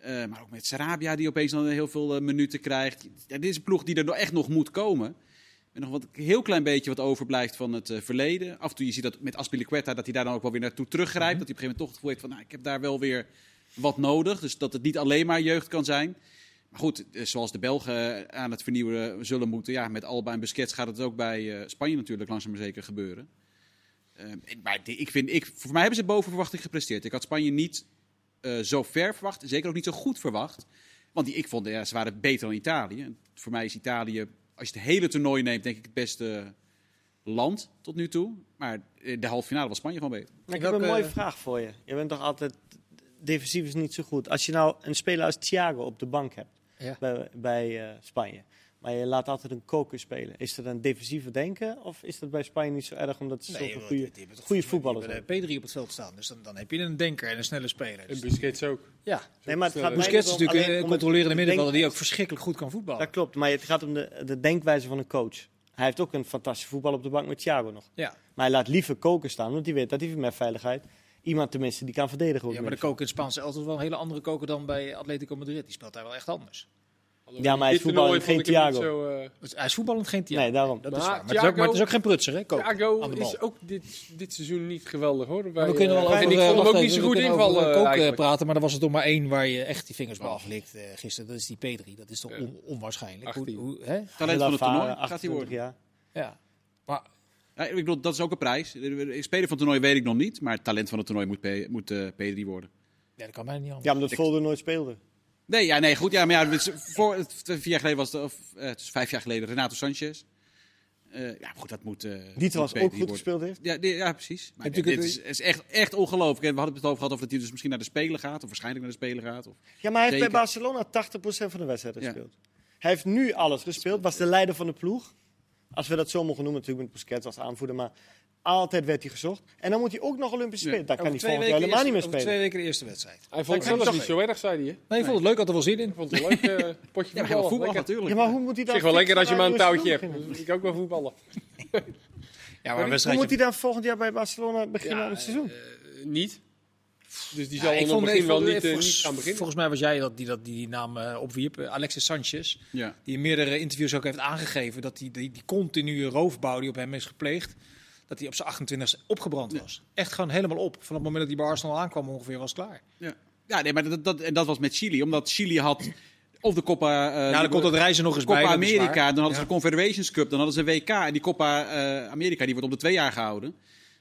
Eh, maar ook met Sarabia, die opeens dan heel veel eh, minuten krijgt. Ja, dit is een ploeg die er nog echt nog moet komen. En nog wat, een heel klein beetje wat overblijft van het eh, verleden. Af en toe je ziet dat met Aspilicueta dat hij daar dan ook wel weer naartoe teruggrijpt. Dat hij op een gegeven moment toch het gevoel heeft van... Nou, ik heb daar wel weer wat nodig. Dus dat het niet alleen maar jeugd kan zijn. Maar goed, zoals de Belgen aan het vernieuwen zullen moeten. Ja, met Alba en Busquets gaat het ook bij Spanje natuurlijk langzaam maar zeker gebeuren. Eh, en- maar ik vind, ik, voor mij hebben ze boven verwachting gepresteerd. Ik had Spanje niet zo ver verwacht. Zeker ook niet zo goed verwacht. Want die, ik vond, ja, ze waren beter dan Italië. En voor mij is Italië, als je het hele toernooi neemt, denk ik het beste land tot nu toe. Maar eh, de halve finale was Spanje gewoon beter. Maar ik heb een mooie vraag voor je. Je bent toch altijd... Defensief is niet zo goed. Als je nou een speler als Thiago op de bank hebt Ja. bij, bij eh, Spanje... maar je laat altijd een koker spelen... is dat een defensieve denken? Of is dat bij Spanje niet zo erg omdat ze Nee, goede, goede voetballers hebben? hebben, eh, P3 op het veld staan. Dus dan, dan heb je een denker en een snelle speler. En Dus, Busquets ook. ja. Nee, maar het gaat mij Busquets is natuurlijk een controlerende middenvelder die ook verschrikkelijk goed kan voetballen. Dat klopt, maar het gaat om de, de denkwijze van een coach. Hij heeft ook een fantastische voetbal op de bank met Thiago nog. Ja. Maar hij laat liever koken staan, want hij weet dat hij met veiligheid iemand tenminste die kan verdedigen. ook ja, maar de koker in het Spaanse elftal is wel een hele andere koker dan bij Atletico Madrid. Die speelt daar wel echt anders. Ja, maar hij is vond geen Thiago. Zo, eh, hij is voetballend geen Thiago. Nee, daarom. Dat is Maar waar. Maar, het is ook, maar het is ook geen prutser, hè? Koker, Thiago is ook dit, dit seizoen niet geweldig hoor. We kunnen wel eh, over, en ik eh, vond hem wacht ook niet even, zo goed invallen eigenlijk. praten, maar er was er toch maar één waar je echt die vingers bij aflikt gisteren. Dat is die Pedri. Dat is toch Ja. on- onwaarschijnlijk. 18. Hoe, hoe, hè? Talent van het toernooi gaat hij 28 worden. jaar. Ja. Maar Ja, ik bedoel, dat is ook een prijs. De speler van het toernooi weet ik nog niet. Maar het talent van het toernooi moet, P, moet eh, P3 worden. ja, dat kan mij niet anders. Ja, omdat Volder nooit speelde. Nee, ja, nee, goed. Ja, maar ja, dus voor, vier jaar geleden was het, of, eh, vijf jaar geleden, Renato Sanchez. Uh, ja, goed, dat moet. Uh, die trouwens ook goed gespeeld heeft. Ja, die, ja precies. Maar dit is, is, echt, echt ongelooflijk. En we hadden het over gehad of dat hij dus misschien naar de Spelen gaat, of waarschijnlijk naar de Spelen gaat. Of ja, maar hij heeft bij Barcelona 80% van de wedstrijden gespeeld. Hij heeft nu alles gespeeld, was de leider van de ploeg. Als we dat zo mogen noemen, natuurlijk met Busquets als aanvoerder. Maar altijd werd hij gezocht. En dan moet hij ook nog Olympisch spelen. Dan kan hij volgend jaar helemaal niet meer spelen. twee weken de eerste wedstrijd. Hij vond het zelfs niet zo erg, zei hij. Nee, ik vond het leuk, had er wel zin in. Ik vond het een leuk uh, potje ja, voetbal. voetbal natuurlijk. Ja, maar hoe moet hij dan... Zeg wel lekker als je maar een touwtje hebt. Ik ook wel voetballen. ja, maar hoe moet hij dan volgend jaar bij Barcelona beginnen aan het seizoen? Uh, niet. Dus die zal ja, in begin wel niet, uh, niet, gaan beginnen. Volgens mij was jij dat die dat, die, naam uh, opwierp. Alexis Sanchez. Ja. Die in meerdere interviews ook heeft aangegeven dat die, die, die continue roofbouw die op hem is gepleegd dat hij op zijn 28 opgebrand was. Echt gewoon helemaal op. Van het moment dat hij bij Arsenal aankwam ongeveer was klaar. Ja, ja nee, maar dat, dat, en dat was met Chili. Omdat Chili had... Of de Copa... Uh, ja, dan komt dat reizen nog eens Copa bij. Amerika, dan hadden ze de Confederations Cup, dan hadden ze WK. En die Copa uh, Amerika, die wordt om de twee jaar gehouden.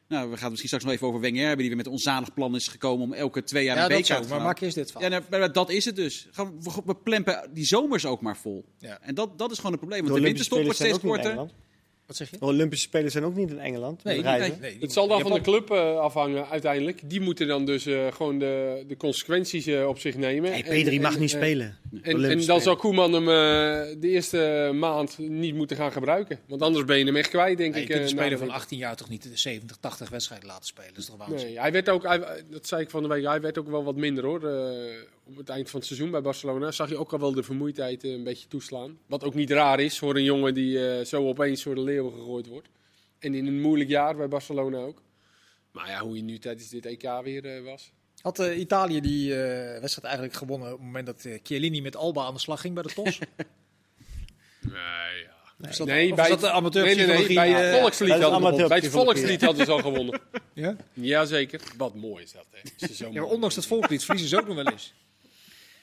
Nou, we gaan het misschien straks nog even over Wenger hebben, die weer met een onzalig plan is gekomen om elke twee jaar ja, een WK te Maar maak eerst dit van. Ja, nou, maar dat is het dus. We, we plempen die zomers ook maar vol. Ja. En dat, dat is gewoon het probleem. Want de, de winterstop wordt steeds korter. Wat zeg je? De Olympische Spelen zijn ook niet in Engeland. Nee, nee, nee, het zal dan van de club uh, afhangen uiteindelijk. Die moeten dan dus uh, gewoon de, de consequenties uh, op zich nemen. Nee, Pedri en, mag en, niet spelen. En, en, dan zal Koeman hem de eerste maand niet moeten gaan gebruiken. Want anders ben je hem echt kwijt, denk ik. Je kunt de speler van 18 jaar toch niet de 70, 80 wedstrijden laten spelen. Dat is toch waanzin? Nee, hij werd ook, hij, dat zei ik van de week, hij werd ook wel wat minder hoor op het eind van het seizoen bij Barcelona zag je ook al wel de vermoeidheid een beetje toeslaan. Wat ook niet raar is voor een jongen die uh, zo opeens voor de leeuwen gegooid wordt. En in een moeilijk jaar bij Barcelona ook. Maar ja, hoe hij nu tijdens dit EK weer uh, was. Had uh, Italië die wedstrijd eigenlijk gewonnen op het moment dat Chiellini met Alba aan de slag ging bij de TOS? nee, ja. Nee, dat, nee bij de amateur nee, nee, nee, bij het volkslied, bij hadden, bij het volkslied hadden ze al gewonnen. ja? Jazeker. Wat mooi is dat. Hè. Is zo ja, ondanks dat volkslied verliezen ze ook nog wel eens.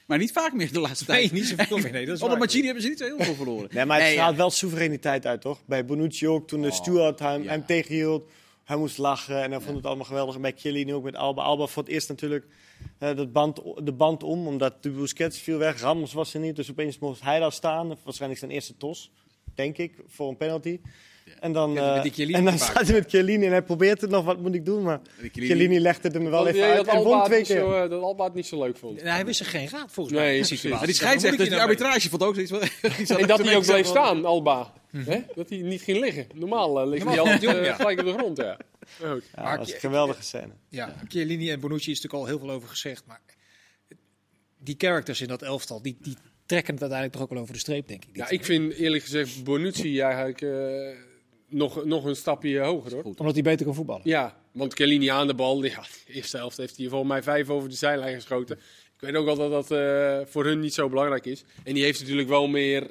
Maar niet vaak meer de laatste tijd. Nee, niet zoveel meer. Nee, dat is Onder Machini hebben ze niet zo heel veel verloren. Nee, maar het nee, wel soevereiniteit uit, toch? Bij Bonucci ook, toen de oh, steward hem, ja. hem tegenhield. Hij moest lachen en hij vond het allemaal geweldig. En bij Chiellini ook met Alba. Alba voor het eerst natuurlijk uh, de, band, de band om, omdat de Busquets viel weg. Ramos was er niet, dus opeens moest hij daar staan. Waarschijnlijk zijn eerste tos, denk ik, voor een penalty. En dan, uh, en dan staat hij met Chiellini en hij probeert het nog, wat moet ik doen? Maar Chiellini legt het hem wel even uit dat en won twee keer. Zo, uh, dat Alba het niet zo leuk vond. Nee, hij wist er geen raad volgens mij. Nee, precies. Die scheidsrechter, die arbitrage vond ook zoiets van... en dat hij ook bleef staan, Alba. Hm. Dat hij niet ging liggen. Normaal uh, ligt hij altijd gelijk op de grond, ja. ja maar dat was een geweldige scène. Ja, Chiellini en Bonucci is natuurlijk al heel veel over gezegd, maar die characters in dat elftal, die, die trekken het uiteindelijk toch ook wel over de streep, denk ik. Ja, ik vind eerlijk gezegd Bonucci eigenlijk nog, nog een stapje hoger hoor. Omdat hij beter kan voetballen. Ja, want Kellini aan de bal. Ja, de eerste helft heeft hij volgens mij vijf over de zijlijn geschoten. Ik weet ook wel dat dat uh, voor hun niet zo belangrijk is. En die heeft natuurlijk wel meer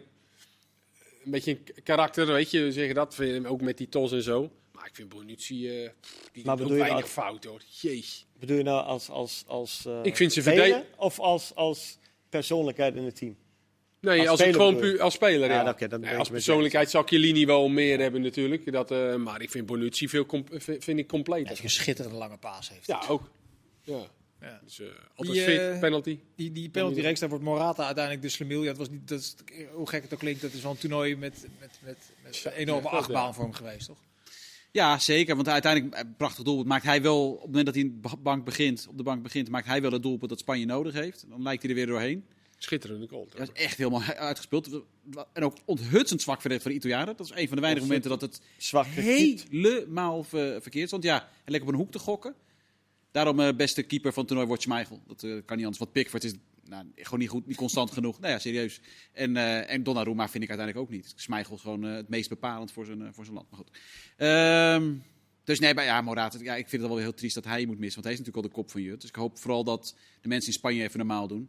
een beetje een karakter, weet je, zeggen dat. Ook met die tos en zo. Maar ik vind Bonucci, uh, die maar doet weinig als, fout hoor. Jeez. Bedoel je nou als, als, als uh, ik vind ze verdedigen of als, als persoonlijkheid in het team? Nee, als, als gewoon puur als speler. Ja, ja. Okay, dan ja als persoonlijkheid zal Chiellini wel meer hebben natuurlijk. Dat, uh, maar ik vind Bonucci veel vind ik compleet. Hij een schitterende lange paas heeft. Ja, ook. Ja. Ja. Dus, uh, altijd die, fit, uh, penalty. Die, die penalty reeks, daar wordt Morata uiteindelijk de slemiel. Ja, het was niet, dat is, hoe gek het ook klinkt, dat is wel een toernooi met, met, met, met een enorme ja, achtbaan voor hem geweest, toch? Ja, zeker. Want uiteindelijk, een prachtig doelpunt, maakt hij wel, op het moment dat hij de bank begint, op de bank begint, maakt hij wel het doelpunt dat Spanje nodig heeft. Dan lijkt hij er weer doorheen. Schitterende goal. Dat is echt helemaal uitgespeeld. En ook onthutsend zwak verdedigd van de Italianen. Dat is een van de weinige momenten dat het zwak helemaal verkeerd stond. Ja, en lekker op een hoek te gokken. Daarom uh, beste keeper van het toernooi wordt Schmeichel. Dat uh, kan niet anders. Want Pickford is nou, gewoon niet goed, niet constant genoeg. Nou ja, serieus. En, uh, en Donnarumma vind ik uiteindelijk ook niet. Schmeichel is gewoon het meest bepalend voor zijn, voor zijn land. Maar goed. Um, dus nee, maar ja, Morata, ja, ik vind het wel heel triest dat hij moet missen. Want hij is natuurlijk al de kop van Jut. Dus ik hoop vooral dat de mensen in Spanje even normaal doen.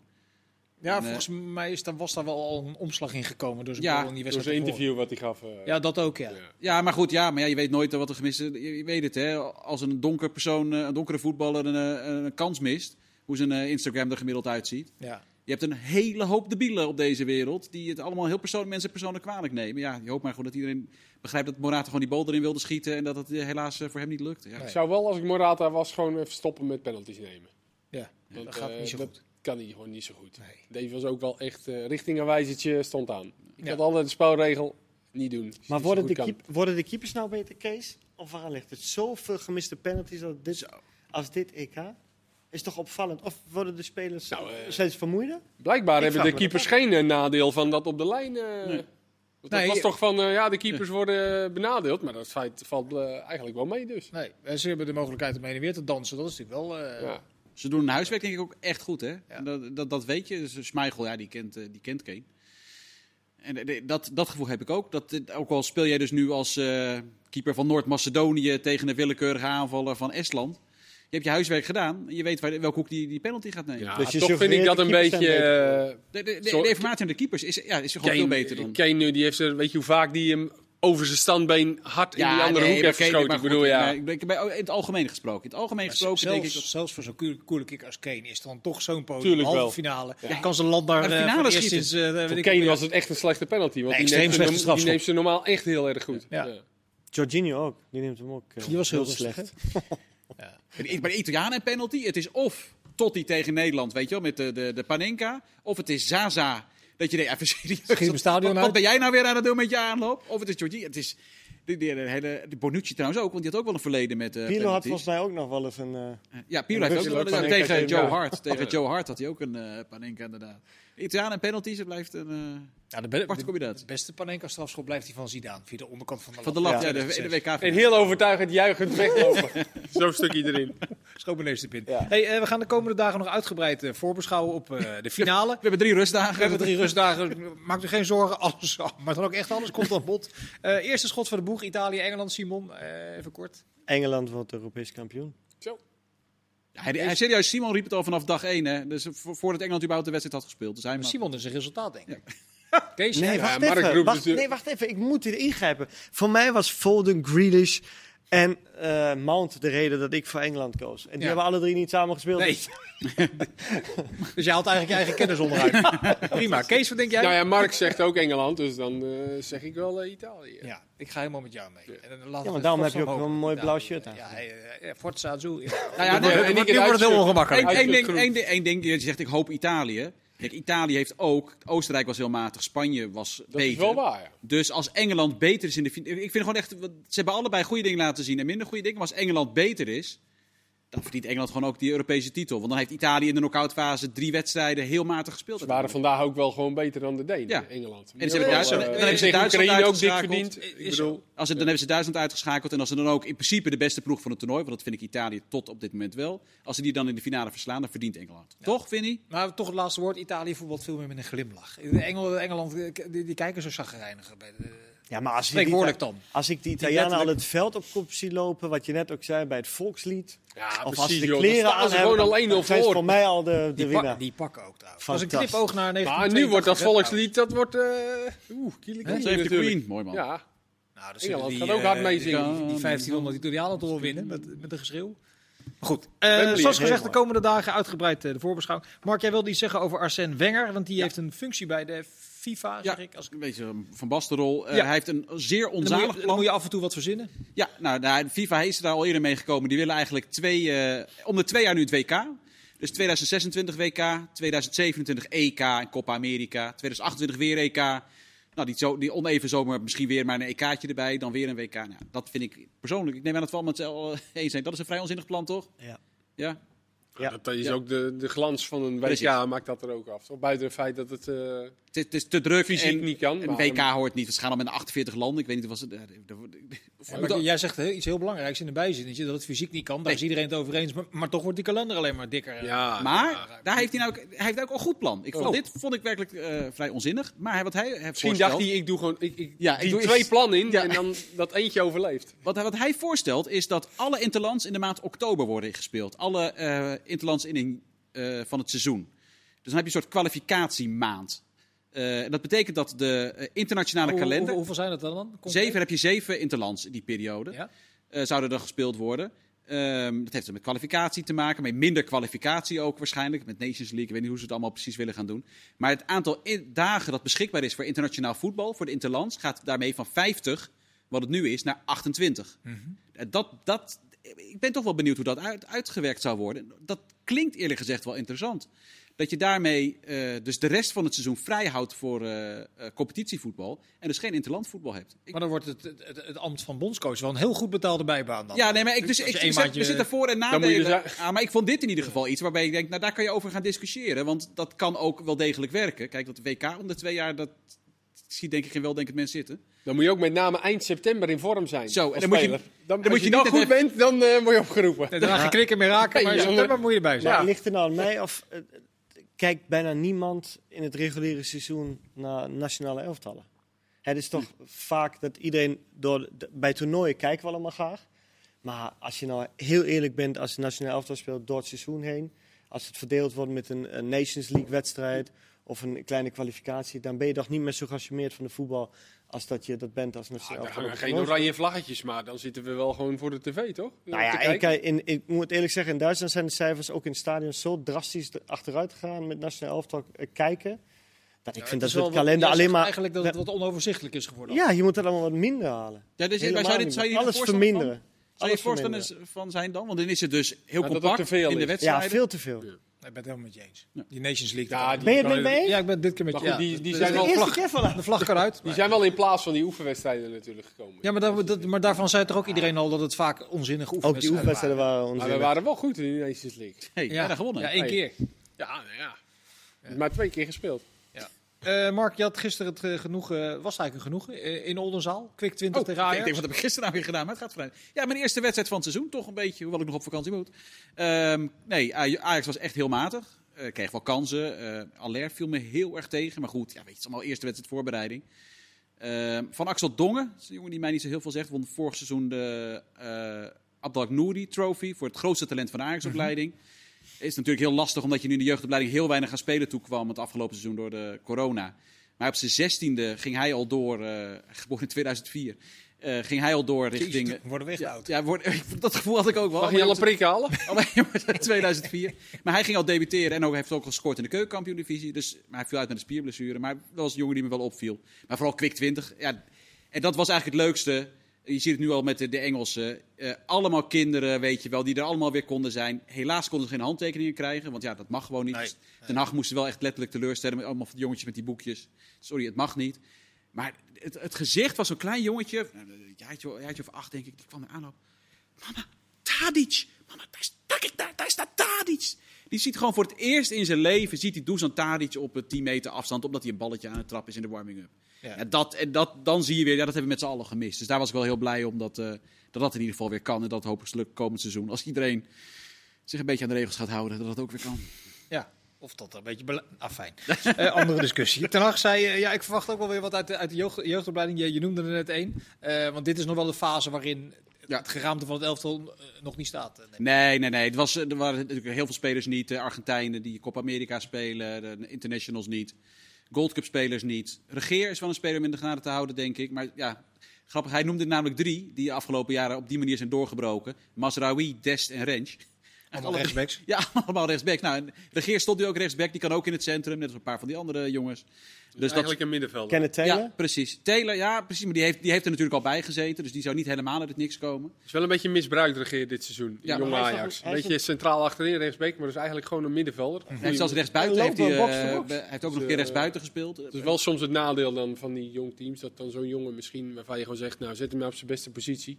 Ja, volgens mij is, was daar wel al een omslag in gekomen. Dus ja, door zijn interview wat hij gaf. Uh, ja, dat ook, ja. ja. ja. maar goed, ja, maar ja, je weet nooit wat er gemist is. Je, weet het, hè. Als een donker persoon, een donkere voetballer een, een, een kans mist, hoe zijn uh, Instagram er gemiddeld uitziet. Ja. Je hebt een hele hoop debielen op deze wereld, die het allemaal heel persoonlijk, mensen persoonlijk kwalijk nemen. Ja, je hoopt maar gewoon dat iedereen begrijpt dat Morata gewoon die bal erin wilde schieten en dat het helaas voor hem niet lukt. Ja. Ik zou wel, als ik Morata was, gewoon even stoppen met penalties nemen. Ja, Want, dat gaat niet zo goed kan hij gewoon niet zo goed. Nee. Dave was ook wel echt uh, richtingaanwijzertje stond aan. Ik had altijd de spelregel, niet doen. Maar worden de, keep- worden de keepers nou beter, Kees? Of waar ligt het? Zoveel gemiste penalties als dit, als dit EK? Is toch opvallend? Of worden de spelers Nou, eh, steeds vermoeider? Blijkbaar Ik hebben de dat keepers geen eh, nadeel van dat op de lijn. eh want Dat Nee, was je- toch van, eh, ja, de keepers worden benadeeld. Maar dat feit valt eigenlijk wel mee dus. Nee, ze hebben de mogelijkheid om heen en weer te dansen. Dat is natuurlijk wel... eh, Ja. Ze doen hun huiswerk denk ik ook echt goed, hè? Dat, dat, dat weet je. Dus Schmeichel, ja, die kent, eh, die kent Kane. En eh, dat, dat gevoel heb ik ook. Dat, dit- ook al speel jij dus nu als eh, keeper van Noord-Macedonië tegen een willekeurige aanvaller van Estland. Je hebt je huiswerk gedaan. Je weet waar, welke hoek die, die penalty gaat nemen. Ja, Dus je toch vind ik dat de een beetje... eh, De, de, de, de informatie aan de keepers is, ja, is gewoon Kane, veel beter dan. Kane nu, die heeft er, weet je hoe vaak die hem over zijn standbeen hard in die andere nee, hoek heeft geschoten. maar Ik bedoel, ja. ik in het algemeen gesproken. In het algemeen maar gesproken zelfs, denk ik dat... zelfs voor zo'n coole, coole kick als Kane is het dan toch zo'n podium. Tuurlijk halve wel. finale. Dan kan zijn land daar Maar de eh, finale sinds, eh, weet Voor Kane was het echt een slechte penalty. Want Nee, die, neemt slechte die neemt ze normaal echt heel erg goed. Ja. Ja. Jorginho ook. Die neemt hem ook eh, Die was heel slecht. rustig, Bij de, bij de Italianen een penalty. Het is of Totti tegen Nederland, weet je wel, met de, de, de Panenka. Of het is Zaza. Dat je denkt, even serieus. Mijn stadion wat, wat ben jij nou weer aan het doen met je aanloop? Of het is Giorgi. Het is... De, de, de, hele, de Bonucci trouwens ook, want die had ook wel een verleden met eh Pirlo had volgens mij ook nog wel eens een... eh, Ja, Pirlo heeft ook wel Panenka tegen Joe. Hart. Tegen Joe Hart had hij ook een eh Panenka inderdaad. De Italianen en penalties, het blijft een... eh, Ja, de, be- Aparte de- combinatie. de beste Panenka strafschop blijft die van Zidane. Via de onderkant van de van de lat, ja, Ja. de, de WK. En heel overtuigend juichend weglopen. Zo'n stukje erin. Schoonbeneefs de pin. Ja. Hey, eh, we gaan de komende dagen nog uitgebreid eh, voorbeschouwen op eh, de finale. We hebben drie We rustdagen. hebben drie rustdagen. Maak u geen zorgen. Alles, maar dan ook echt alles komt aan bod. Eh, eerste schot van de boeg. Italië, Engeland, Simon. Eh, even kort. Engeland wordt Europees kampioen. Hij, hij, serieus, Simon riep het al vanaf dag 1, hè. Dus vo- voordat Engeland überhaupt de wedstrijd had gespeeld. Dus hij Maar Simon is een resultaat, denk ik. Kees, Nee, wacht even. Wacht, nee, wacht even. Ik moet hier ingrijpen. Voor mij was Foden, Grealish en eh, Mount de reden dat ik voor Engeland koos. En die Ja. hebben alle drie niet samen gespeeld. Nee. dus je haalt eigenlijk je eigen kennis onderuit. Prima. Kees, wat denk jij? Nou ja, Mark zegt ook Engeland, dus dan eh, zeg ik wel eh, Italië. Ja, ik ga helemaal met jou mee. En dan maar daarom heb je ook wel een mooi blauw shirt aan. Ja, Forza. Ja. Nou ja, Nee, en wordt het heel ongemakkelijk. Eén ding, je zegt ik hoop Italië. Kijk, Italië heeft ook, Oostenrijk was heel matig, Spanje was Dat beter. is wel waar, ja. Dus als Engeland beter is in de Ik vind gewoon echt, ze hebben allebei goede dingen laten zien en minder goede dingen. Maar als Engeland beter is, dan verdient Engeland gewoon ook die Europese titel. Want dan heeft Italië in de knock-outfase drie wedstrijden heel matig gespeeld. Ze waren vandaag ook wel gewoon beter dan de Denen, Ja. Engeland. En ze hebben Duitsland- Eh, dan hebben ze Duitsland Oekraïne ook dik uitgeschakeld. verdiend. Ik bedoel, Als het, dan hebben ze Duitsland uitgeschakeld. En als ze dan ook in principe de beste ploeg van het toernooi, want dat vind ik Italië tot op dit moment wel. Als ze die dan in de finale verslaan, dan verdient Engeland. Toch, Vinnie? Maar toch het laatste woord. Italië voetbalt veel meer met een glimlach. De Engel, Engeland, eh, die, die kijken zo zagrijnig. Bij de, Ja, maar als, spreekwoordelijk dan. als ik die Italianen al het veld op kop zie lopen, wat je net ook zei bij het volkslied. ja, of als precies, ze de kleren Dan aan hebben, gewoon alleen nog zijn voor. voor mij al de, de Die, winnaar. pak, die pakken ook trouwens. Dat is een Fantastisch. knipoog naar 1982. Maar nu wordt dat volkslied, dat wordt... eh Oeh. Queen. Mooi man. Ja, Nou, dat Engeland die, gaat ook eh, hard meezingen. Die, die 1500 Italianen toch wel winnen met, met een geschreeuw. Maar goed, eh, zoals gezegd, de komende dagen uitgebreid de voorbeschouwing. Mark, jij wilde iets zeggen over Arsène Wenger, want die heeft een functie bij de FIFA, zeg Ja, ik. Als, een beetje Van Bastenrol. Eh, Ja. Hij heeft een zeer dan, moet onzalig je, dan plan. moet je af en toe wat verzinnen. Ja, nou, nou, FIFA is er daar al eerder mee gekomen. Die willen eigenlijk twee, eh, om de twee jaar nu het WK. Dus 2026 WK, 2027 EK en Copa America, 2028 weer EK. Nou, die, zo, die oneven zomer misschien weer maar een EK'tje erbij, dan weer een WK. Nou, dat vind ik persoonlijk, ik neem aan dat we allemaal het wel eh, eens zijn. Dat is een vrij onzinnig plan, toch? Ja. Ja? Ja. Dat is Ja. ook de, de glans van een WK, Precies. maakt dat er ook af. Toch? Buiten het feit dat het eh, Het is, het is te druk fysiek en niet kan. een WK hoort niet. We gaan al met 48 landen. Ik weet niet, was het... de- de- Ja, maar jij zegt heel- iets heel belangrijks in de bijzinnetje, dat het fysiek niet kan. Daar is iedereen het over eens. Maar, maar toch wordt die kalender alleen maar dikker. Ja, Maar daar heeft hij nou ook, hij heeft ook een goed plan. Ik vond, Oh. Dit vond ik werkelijk eh, vrij onzinnig. Maar hij- wat hij heeft Misschien voorstelt, dacht hij, ik doe gewoon ik, ik, Ja, ik die doe- twee plannen in Ja. en dan dat eentje overleeft. wat, hij- wat hij voorstelt is dat alle interlands in de maand oktober worden gespeeld. Alle eh interlands in eh, van het seizoen. Dus dan heb je een soort kwalificatiemaand. Eh, dat betekent dat de eh, internationale Hoe- kalender... hoeveel, hoeveel zijn dat dan? concreet? Zeven heb je zeven interlands in die periode. Ja? eh, zouden er gespeeld worden. Ehm, dat heeft er met kwalificatie te maken, met minder kwalificatie ook waarschijnlijk. Met Nations League, ik weet niet hoe ze het allemaal precies willen gaan doen. Maar het aantal dagen dat beschikbaar is voor internationaal voetbal, voor de interlands, gaat daarmee van 50, wat het nu is, naar 28. Eh, dat, dat, ik ben toch wel benieuwd hoe dat uit, uitgewerkt zou worden. Dat klinkt eerlijk gezegd wel interessant. Dat je daarmee uh, dus de rest van het seizoen vrij houdt voor uh, uh, competitievoetbal. En dus geen interlandvoetbal hebt. Ik... Maar dan wordt het, het, het, het, ambt van bondscoach wel een heel goed betaalde bijbaan dan. Ja, nee, maar ik, dus, ik, ik, ik we zitten voor en nadelen. Ah, maar ik vond dit in ieder geval iets waarbij ik denk, nou daar kan je over gaan discussiëren. Want dat kan ook wel degelijk werken. Kijk, dat WK om de twee jaar, dat ziet denk ik geen weldenkend mens zitten. Dan moet je ook met name eind september in vorm zijn. Zo, en dan moet je, dan, dan moet je, je niet goed even... bent, dan uh, word je opgeroepen. Dan ga je krikken meer raken, maar in september moet je erbij zijn. Ja. Ligt er nou aan mij of uh, kijkt bijna niemand in het reguliere seizoen naar nationale elftallen? Het is toch vaak dat iedereen door bij toernooien kijken we allemaal graag. Maar als je nou heel eerlijk bent als je nationale elftal speelt door het seizoen heen, als het verdeeld wordt met een Nations League wedstrijd of een kleine kwalificatie, dan ben je toch niet meer zo gecharmeerd van de voetbal als dat je dat bent als nationale ah, Geen oranje vlaggetjes, maar dan zitten we wel gewoon voor de tv, toch? Nou ja, ik, in, ik moet eerlijk zeggen, in Duitsland zijn de cijfers ook in het stadion zo drastisch achteruit gegaan met nationaal elftal eh, kijken. Dat ik vind dat het kalender alleen maar... Eigenlijk dat het wat onoverzichtelijk is geworden. Ja, je moet het allemaal wat minder halen. Ja, dus, zou, dit, zou je Alles verminderen. Zou je voorstellen van zijn dan? Want dan is het dus heel compact in de wedstrijd. Ja, veel te veel. Ik ben het helemaal met je eens. Ja. Die Nations League. Ja, die, ben je het met me eens? Ja, ik ben dit keer met je. Die, die zijn wel vlag, de vlag kan uit. Die zijn wel in plaats van die oefenwedstrijden natuurlijk gekomen. Ja, maar, dat, maar daarvan zei toch ook iedereen al dat het vaak onzinnige oefenwedstrijden Ook die oefenwedstrijden waren onzinnig. Maar we waren wel goed in die Nations League. Hey, ja, gewonnen. Ja, één keer. Ja, nou ja. Maar twee keer gespeeld. Uh, Mark, je had gisteren het uh, genoegen, was eigenlijk een genoegen, uh, in Oldenzaal. Kwik 20 oh, tegen Ajax. Ik denk, wat heb ik gisteren nou weer gedaan? Maar het gaat vrij. Ja, mijn eerste wedstrijd van het seizoen, toch een beetje, hoewel ik nog op vakantie moet. Um, nee, Ajax was echt heel matig. Kreeg wel kansen. Uh, Aller viel me heel erg tegen. Maar goed, ja, weet je, het is allemaal eerste wedstrijd voorbereiding. Uh, van Axel Dongen, dat is een jongen die mij niet zo heel veel zegt. Won vorig seizoen de Abdelak Nouri Trophy voor het grootste talent van de Ajax-opleiding. Mm -hmm. Is natuurlijk heel lastig omdat je nu in de jeugdopleiding heel weinig aan spelen toekwam het afgelopen seizoen door de corona. Maar op zijn zestiende ging hij al door, geboren in 2004. Uh, ging hij al door richting... Jezus, worden we oud. Ja, word, dat gevoel had ik ook wel. Mag je al een prik halen? Alleen 2004. Maar hij ging al debuteren en ook, heeft ook gescoord in de keukenkampioen-divisie. Dus, maar hij viel uit met een spierblessure. Maar dat was een jongen die me wel opviel. Maar vooral kwik 20. Ja, en dat was eigenlijk het leukste. Je ziet het nu al met de, de Engelsen. Uh, allemaal kinderen, weet je wel, die er allemaal weer konden zijn. Helaas konden ze geen handtekeningen krijgen, want ja, dat mag gewoon niet. Nee, nee. Den Haag moesten wel echt letterlijk teleurstellen met allemaal van die jongetjes met die boekjes. Sorry, het mag niet. Maar het, het gezicht was zo'n klein jongetje, een jaartje, jaartje of acht denk ik, die kwam er aanloop. Mama, Tadic! Mama, daar, daar, daar, daar staat Tadic! Die ziet gewoon voor het eerst in zijn leven, ziet hij Dusan Tadic op 10 meter afstand, omdat hij een balletje aan het trappen is in de warming-up. Ja. Dat, en dat, dan zie je weer, ja, dat hebben we met z'n allen gemist. Dus daar was ik wel heel blij om dat, uh, dat dat in ieder geval weer kan. En dat hopelijk lukt komend seizoen. Als iedereen zich een beetje aan de regels gaat houden, dat dat ook weer kan. Ja, of dat een beetje... Afijn. Ah, uh, andere discussie. Ten Hag zei, uh, ja, ik verwacht ook wel weer wat uit de, uit de jeugd, jeugdopleiding. Je, je, noemde er net één. Uh, want dit is nog wel de fase waarin ja. het geraamte van het elftal nog niet staat. Nee, nee, nee. Het was, er waren natuurlijk heel veel spelers niet. De Argentijnen die Copa America spelen. De internationals niet. Gold Cup spelers niet. Regeer is wel een speler om in de genade te houden, denk ik. Maar ja, grappig. Hij noemde namelijk drie die de afgelopen jaren op die manier zijn doorgebroken. Masraoui, Dest en Rensch. Allemaal rechtsbacks? Ja, allemaal rechtsback. Nou, Regeer stond nu ook rechtsback. Die kan ook in het centrum, net als een paar van die andere jongens. Dus, dus eigenlijk dat... een middenvelder. Kenneth Taylor? Ja, precies. Taylor, ja, precies. Maar die heeft, die heeft er natuurlijk al bij gezeten. Dus die zou niet helemaal uit het niks komen. Het is wel een beetje misbruikt, Regeer, dit seizoen. Ja, jonge Ajax. Een beetje centraal achterin, rechtsback. Maar dus eigenlijk gewoon een middenvelder. Hij heeft zelfs rechtsbuiten. Heeft hij, uh, hij heeft ook nog een keer rechtsbuiten gespeeld. Het is wel soms het nadeel dan van die jong teams. Dat dan zo'n jongen misschien, waarvan je gewoon zegt, nou zet hem op zijn beste positie.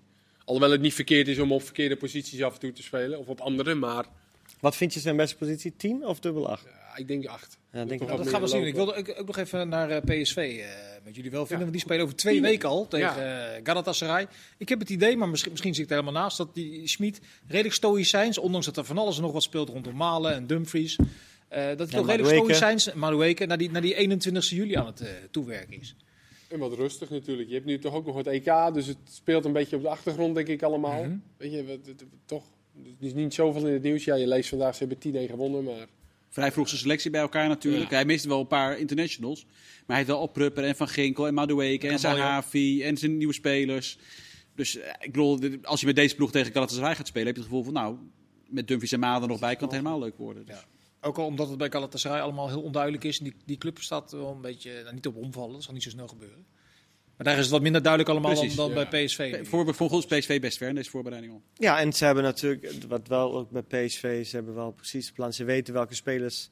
Alhoewel het niet verkeerd is om op verkeerde posities af en toe te spelen. Of op andere, maar... Wat vind je zijn beste positie? 10 of dubbel 8? Ja, ik denk 8. Ja, denk dat, dat gaan we zien. Ik wilde ook, ook nog even naar uh, PSV uh, met jullie wel vinden. Ja. Want die spelen over twee Tien. weken al tegen ja. uh, Galatasaray. Ik heb het idee, maar misschien, misschien zie ik het helemaal naast, dat die Schmid redelijk stoïcijns, ondanks dat er van alles en nog wat speelt rondom Malen en Dumfries, dat hij ja, toch redelijk stoïcijns, Madueke, naar die, naar die 21 juli aan het toewerken is. En wat rustig natuurlijk. Je hebt nu toch ook nog het EK, dus het speelt een beetje op de achtergrond, denk ik allemaal. Mm -hmm. Weet je, toch er is niet zoveel in het nieuws. Ja, je leest vandaag, ze hebben 10-1 gewonnen, maar... Vrij vroegse selectie bij elkaar natuurlijk. Ja. Hij miste wel een paar internationals. Maar hij heeft wel Opprupper en Van Ginkel en Madueke en Zahavi en zijn nieuwe spelers. Dus ik bedoel, als je met deze ploeg tegen Galatasaray gaat spelen, heb je het gevoel van nou, met Dumfries en Maden nog bij kan het helemaal leuk worden. Dus. Ja. Ook al omdat het bij Galatasaray allemaal heel onduidelijk is. En die, die club staat wel een beetje, nou, niet op omvallen, dat zal niet zo snel gebeuren. Maar daar is het wat minder duidelijk allemaal Precies, dan, dan ja. bij PSV. Voor, volgens PSV best ver in deze voorbereiding al. Ja, en ze hebben natuurlijk, wat wel ook bij PSV, ze hebben wel precies het plan. Ze weten welke spelers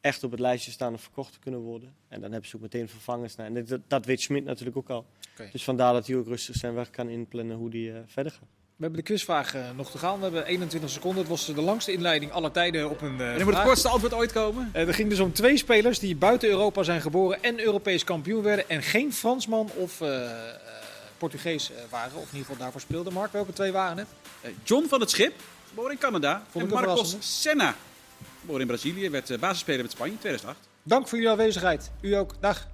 echt op het lijstje staan om verkocht te kunnen worden. En dan hebben ze ook meteen vervangers. naar. En dat, dat weet Schmidt natuurlijk ook al. Dus vandaar dat hij ook rustig zijn weg kan inplannen hoe die eh, verder gaat. We hebben de quizvraag eh, nog te gaan. We hebben 21 seconden. Het was de langste inleiding aller tijden op een eh, En moet het kortste antwoord ooit komen. Eh, er ging dus om twee spelers die buiten Europa zijn geboren en Europees kampioen werden. En geen Fransman of eh, eh, Portugees eh, waren. Of in ieder geval daarvoor speelden. Mark, welke twee waren het? Eh, John van het Schip, geboren in Canada. Vond en Marcos. Senna, geboren in Brazilië. Werd eh, basisspeler met Spanje in 2008. Dank voor jullie aanwezigheid. U ook. Dag.